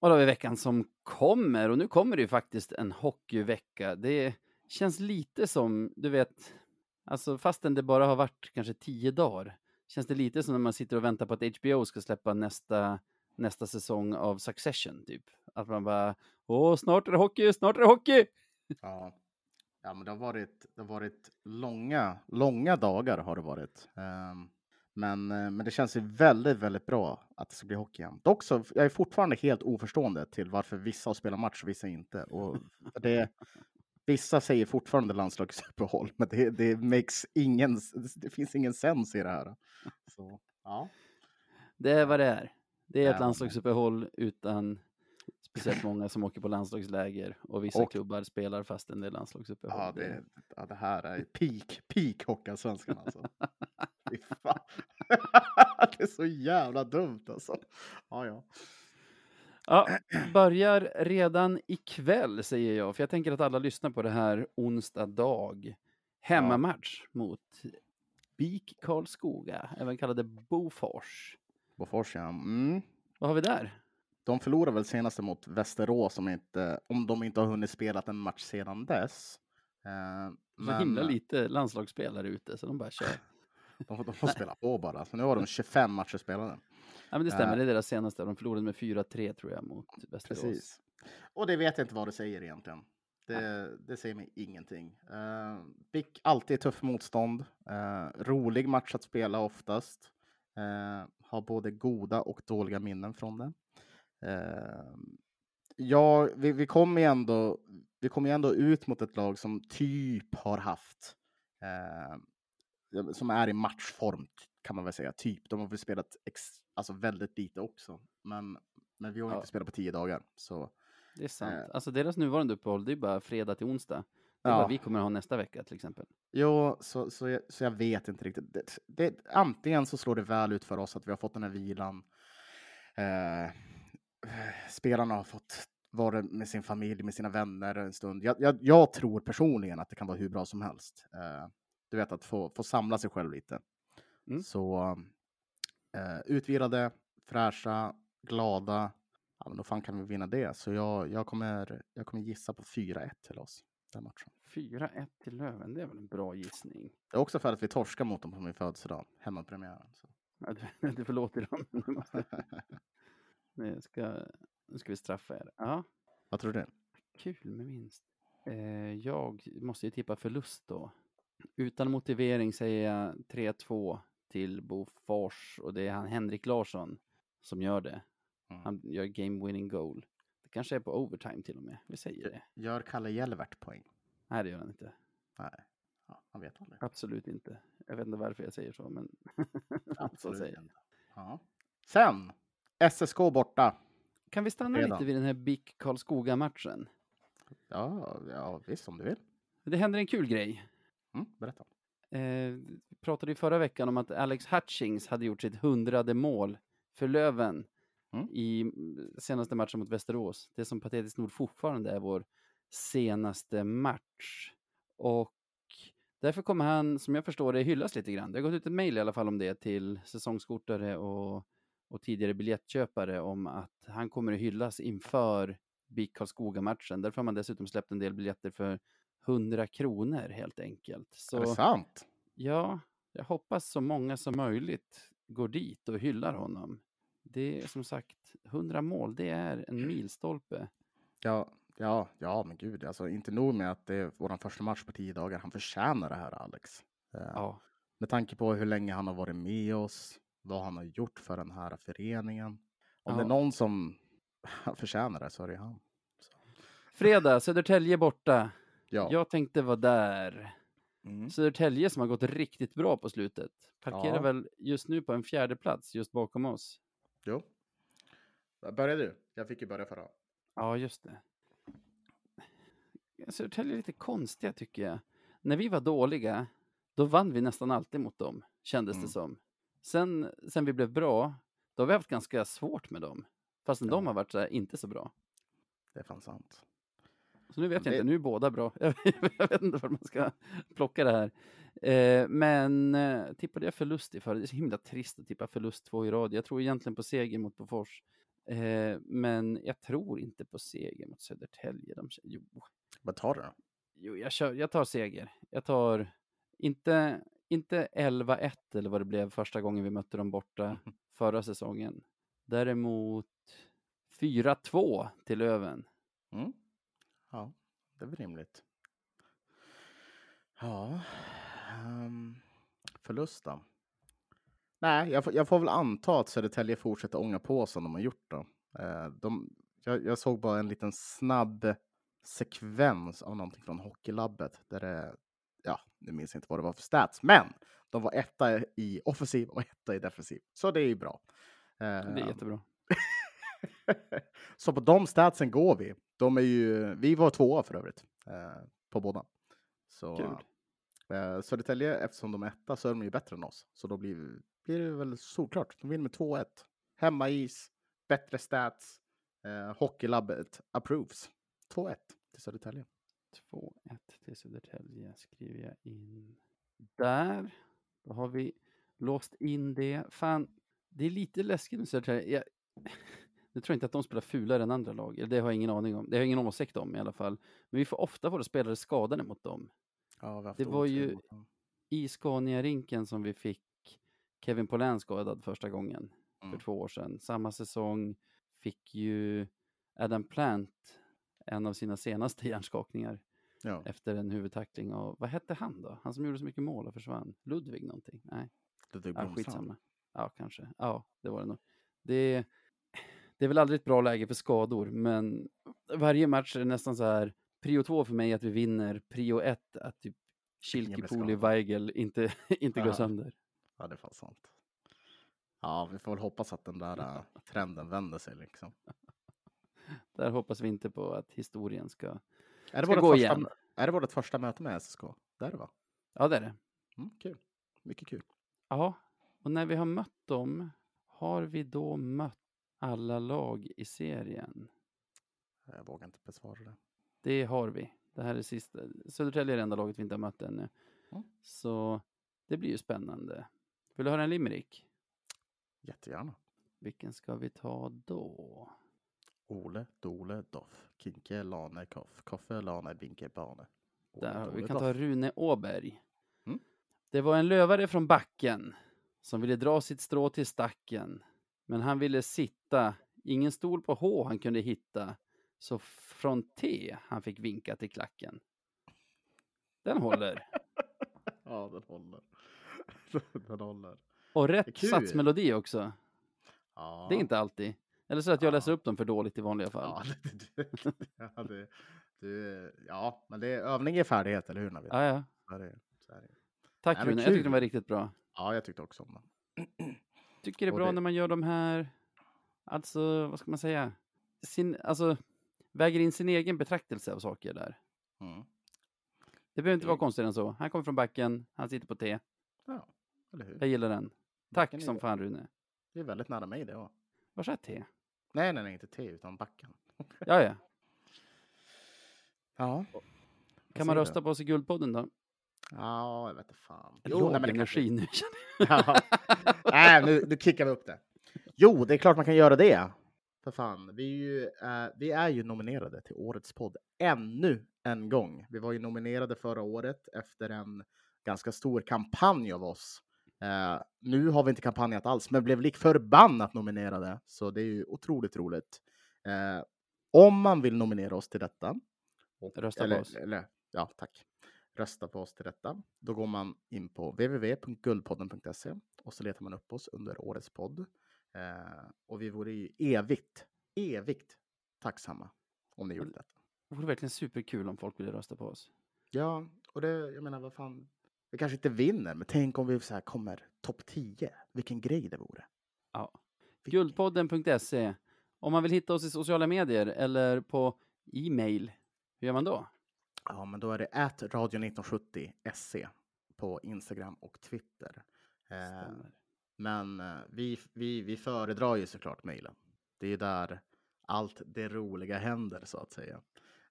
Och då har vi veckan som kommer och nu kommer det ju faktiskt en hockeyvecka. Det känns lite som, du vet, alltså fastän det bara har varit kanske tio dagar, känns det lite som när man sitter och väntar på att HBO ska släppa nästa, nästa säsong av Succession, typ. Att man bara, åh, snart är det hockey, snart är det hockey! Ja ja, men det har varit, det har varit långa, långa dagar har det varit. Ehm, men, eh, men det känns ju väldigt, väldigt bra att det ska bli hockey igen. Dock så, jag är fortfarande helt oförstående till varför vissa har spelat match och vissa inte. Och det, vissa säger fortfarande landslagsuppehåll, men det, det makes ingen, det finns ingen sens i det här. Så, ja. Det är vad det är. Det är ett men- landslagsuppehåll utan speciellt många som åker på landslagsläger och vissa Och- klubbar spelar fastän det är landslagsuppehåll. Ja, det, ja, det här är peak, peak Hockeyallsvenskan alltså. [LAUGHS] Fy fan. [LAUGHS] det är så jävla dumt alltså. Ja, ja. Ja, börjar redan ikväll säger jag, för jag tänker att alla lyssnar på det här onsdag dag. Hemmamatch mot BIK Karlskoga, även kallade Bofors. Bofors, ja. Mm. Vad har vi där? De förlorade väl senast mot Västerås om, inte, om de inte har hunnit spela en match sedan dess. Eh, Så himla lite landslagsspelare ute, så de bara kör. [LAUGHS] de, de får spela på bara. Så nu har de [LAUGHS] 25 matcher spelade. Ja, men det stämmer, Eh. det är deras senaste. De förlorade med 4-3 tror jag mot Västerås. Precis. Och det vet jag inte vad det säger egentligen. Det, det säger mig ingenting. Uh, BIK alltid tuff motstånd. Eh, rolig match att spela oftast. Eh, har både goda och dåliga minnen från det. Eh, ja, vi, vi kommer ju ändå, vi kommer ändå ut mot ett lag som typ har haft, eh, som är i matchform kan man väl säga, typ. De har väl spelat ex, alltså väldigt lite också, men, men vi har Ja. inte spelat på tio dagar. Så Det är sant. Eh. Alltså deras nuvarande uppehåll, det är bara fredag till onsdag. Det är Ja. vad vi kommer ha nästa vecka till exempel. Jo, så, så, jag, så jag vet inte riktigt. Det, det, antingen så slår det väl ut för oss att vi har fått den här vilan. Eh, spelarna har fått vara med sin familj, med sina vänner en stund. Jag, jag, jag tror personligen att det kan vara hur bra som helst. Eh, du vet, att få, få samla sig själv lite. Mm. Så eh, utvilade, fräscha, glada. Ja, men då fan kan vi vinna det. Så jag, jag, kommer, jag kommer gissa på 4-1 till oss den matchen. 4-1 till Löven, det är väl en bra gissning. Det är också för att vi torskar mot dem på min födelsedag, hemmapremiären. Så. Ja, du, [LAUGHS] du förlåter dem. [LAUGHS] Nu Nu ska, nu ska vi straffa er. Ja, Vad tror du? kul med vinst. Eh, jag måste ju tippa förlust då. Utan motivering säger jag 3-2 till Bofors och det är han Henrik Larsson som gör det. Mm. Han gör game winning goal. Det kanske är på overtime till och med. Vi säger det. Gör Kalle Jelvert poäng? Nej, det gör han inte. Nej, ja, man vet aldrig. Absolut inte. Jag vet inte varför jag säger så, men [LAUGHS] så säger jag. Ja. Sen, SSK borta. Kan vi stanna Fredag. lite vid den här BIK Karlskoga-matchen? Ja, ja, visst om du vill. Det händer en kul grej. Mm, berätta. Eh, vi pratade ju förra veckan om att Alex Hutchings hade gjort sitt hundrade mål för Löven Mm. i senaste matchen mot Västerås. Det som patetiskt nog fortfarande är vår senaste match. Och därför kommer han, som jag förstår det, hyllas lite grann. Det har gått ut ett mejl i alla fall om det till säsongskortare och, och tidigare biljettköpare om att han kommer att hyllas inför BIK Karlskoga-matchen. Därför har man dessutom släppt en del biljetter för 100 kronor helt enkelt. Så Är det sant? ja, jag hoppas så många som möjligt går dit och hyllar honom. Det är som sagt 100 mål, det är en milstolpe. Ja, ja, ja, men gud, alltså inte nog med att det är vår första match på tio dagar. Han förtjänar det här, Alex. Eh, Ja, Med tanke på hur länge han har varit med oss, vad han har gjort för den här föreningen. Om det är Ja. någon som [LAUGHS] förtjänar det så är det han. fredag, Södertälje borta. Ja. Jag tänkte vara där. Mm. Södertälje som har gått riktigt bra på slutet. Parkerar Ja. väl just nu på en fjärde plats just bakom oss. Jo. Började du? Jag fick ju börja förra. Ja, just det. Södertälje är lite konstiga tycker jag. När vi var dåliga, då vann vi nästan alltid mot dem, kändes Mm. det som. Sen, sen vi blev bra, då har vi haft ganska svårt med dem. Fastän de Ja. har varit så här, inte så bra. Det är fan sant. Så nu vet jag Det- inte, nu är båda bra. [LAUGHS] Jag vet inte var man ska plocka det här. Eh, men eh, tippade jag förlust i förra, det är så himla trist att tippa förlust två i rad. Jag tror egentligen på seger mot Bofors. Eh, men jag tror inte på seger mot Södertälje. De, jo, Vad tar du då? Jo, jag, kör, jag tar seger. Jag tar inte, inte 11-1 eller vad det blev första gången vi mötte dem borta [LAUGHS] förra säsongen. Däremot 4-2 till Löven. Mm. Ja, det är väl rimligt. Ja, ehm, förlust då? Nej, jag får, jag får väl anta att Södertälje fortsätter ånga på som de har gjort då. Eh, de, jag, jag såg bara en liten snabb sekvens av någonting från Hockeylabbet där det, nu minns jag inte vad det var för stats, men de var etta i offensiv och etta i defensiv. Så det är ju bra. Det är Ehm, jättebra. [LAUGHS] så på de statsen går vi. De är ju, vi var tvåa för övrigt eh, på båda. Så Kul. eh, Södertälje, eftersom de är etta så är de ju bättre än oss. Så då blir, blir det väl solklart. De vinner med 2-1. Hemmais, bättre stats. Eh, Hockeylabbet approves. 2-1 till Södertälje. 2-1 till Södertälje skriver jag in där. Då har vi låst in det. Fan, det är lite läskigt med Södertälje. Jag, [LAUGHS] nu tror jag inte att de spelar fulare än andra lag. Det har jag ingen aning om. Det har jag ingen åsikt om i alla fall. Men vi får ofta våra spelare skadade mot dem. Ja, Det var ju-. I Scania-rinken som vi fick Kevin Polän skadad första gången Mm. för två år sedan. Samma säsong fick ju Adam Plant en av sina senaste hjärnskakningar Ja, efter en huvudtackling av, vad hette han då? Han som gjorde så mycket mål och försvann. Ludvig någonting? Nej, Ludvig ja, skitsamma. Ja, kanske. Ja, det var det nog. Det, det är väl aldrig ett bra läge för skador, men varje match är nästan så här. Prio två för mig är att vi vinner. Prio ett att typ Kilkipoli. Weigel inte, [LAUGHS] inte går sönder. Ja, det är fan sant. Ja, vi får väl hoppas att den där äh, [LAUGHS] trenden vänder sig liksom. Där hoppas vi inte på att historien ska... Är det, gå första, igen. är det vårt första möte med SSK? Det är det va? Ja, det är det. Mm, kul. Mycket kul. Ja, och när vi har mött dem, har vi då mött alla lag i serien? Jag vågar inte besvara det. Det har vi. Det här är sista. Södertälje är det enda laget vi inte har mött ännu. Mm. Så det blir ju spännande. Vill du höra en limerick? Jättegärna. Vilken ska vi ta då? Ole, Dole, Doff. Kinke, Lane, Koff. Koffe, Lane, Binke, Bane. Ole, Där. Dole, Vi kan Doff. ta Rune Åberg. Mm. Det var en lövare från backen som ville dra sitt strå till stacken. Men han ville sitta, ingen stol på H han kunde hitta. Så från T han fick vinka till klacken. Den håller. [LAUGHS] Ja, den håller. [LAUGHS] den håller. Och rätt satsmelodi också. Ja. Det är inte alltid. Eller så att jag Ja. läser upp dem för dåligt i vanliga fall. Ja, [LAUGHS] det, det, ja, det, det, ja, men det är övning är färdighet, eller hur? Navid? Ja, ja. Så det, så det. Tack Rune, jag tyckte den var riktigt bra. Ja, jag tyckte också om den. [CLEARS THROAT] Tycker det är Och bra när man gör de här, alltså vad ska man säga, sin, alltså väger in sin egen betraktelse av saker där. Mm. Det behöver inte vara konstigare än så. Han kommer från backen, han sitter på T. Ja, eller hur? Jag gillar den. Tack som fan Rune. Det är väldigt nära mig det. Ja. Vars är T? Nej, nej, nej, inte T, utan backen. Ja, ja. Ja. Kan man rösta på oss i Guldpodden då? Ja, jag vet inte fan. Jo, Låg nej, det energi nu känner [LAUGHS] ja. Nej, nu, nu kickar vi upp det. Jo, det är klart man kan göra det. För fan, vi är ju, eh, vi är ju nominerade till årets podd ännu en gång. Vi var ju nominerade förra året efter en ganska stor kampanj av oss. Eh, nu har vi inte kampanjat alls, men blev lik förbannat nominerade. Så det är ju otroligt roligt. Eh, om man vill nominera oss till detta. Rösta på eller, oss. Eller, ja, tack. Rösta på oss till detta. Då går man in på www.guldpodden.se och så letar man upp oss under årets podd. Eh, och vi vore ju evigt, evigt tacksamma om ni gjorde detta. Det vore verkligen superkul om folk ville rösta på oss. Ja, och det, jag menar, vad fan. Vi kanske inte vinner, men tänk om vi så här kommer topp 10. Vilken grej det vore. Ja. Guldpodden.se. Om man vill hitta oss i sociala medier eller på e-mail, hur gör man då? Ja, men då är det at radio1970 se på Instagram och Twitter. Eh, men eh, vi, vi, vi föredrar ju såklart mejlen. Det är där allt det roliga händer så att säga.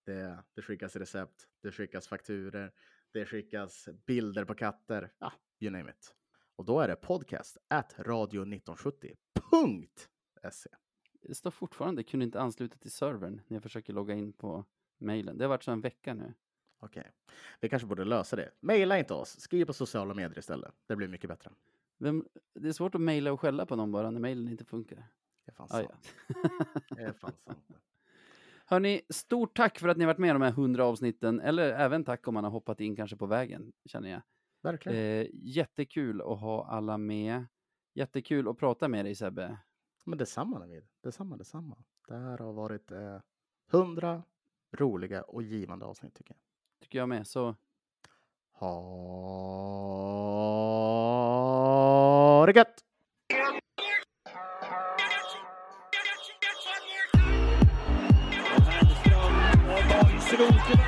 Det, det skickas recept, det skickas fakturer, det skickas bilder på katter. Ja, you name it. Och då är det podcast at radio1970.se. Det står fortfarande, kunde inte ansluta till servern när jag försöker logga in på mejlen. Det har varit så en vecka nu. Okej, vi kanske borde lösa det. Maila inte oss, skriv på sociala medier istället. Det blir mycket bättre. Vem, det är svårt att mejla och skälla på någon bara när mejlen inte funkar. Det är fan Ah, sant. ja. Det är fan sant. [LAUGHS] Hörni, stort tack för att ni har varit med i de här hundra avsnitten, eller även tack om man har hoppat in kanske på vägen, känner jag. Verkligen. Eh, jättekul att ha alla med. Jättekul att prata med dig Sebbe. Men detsamma David. Detsamma, detsamma. Det här har varit eh, roliga och givande avsnitt tycker jag. Tycker jag med. Så Ha det gött! Einstellung.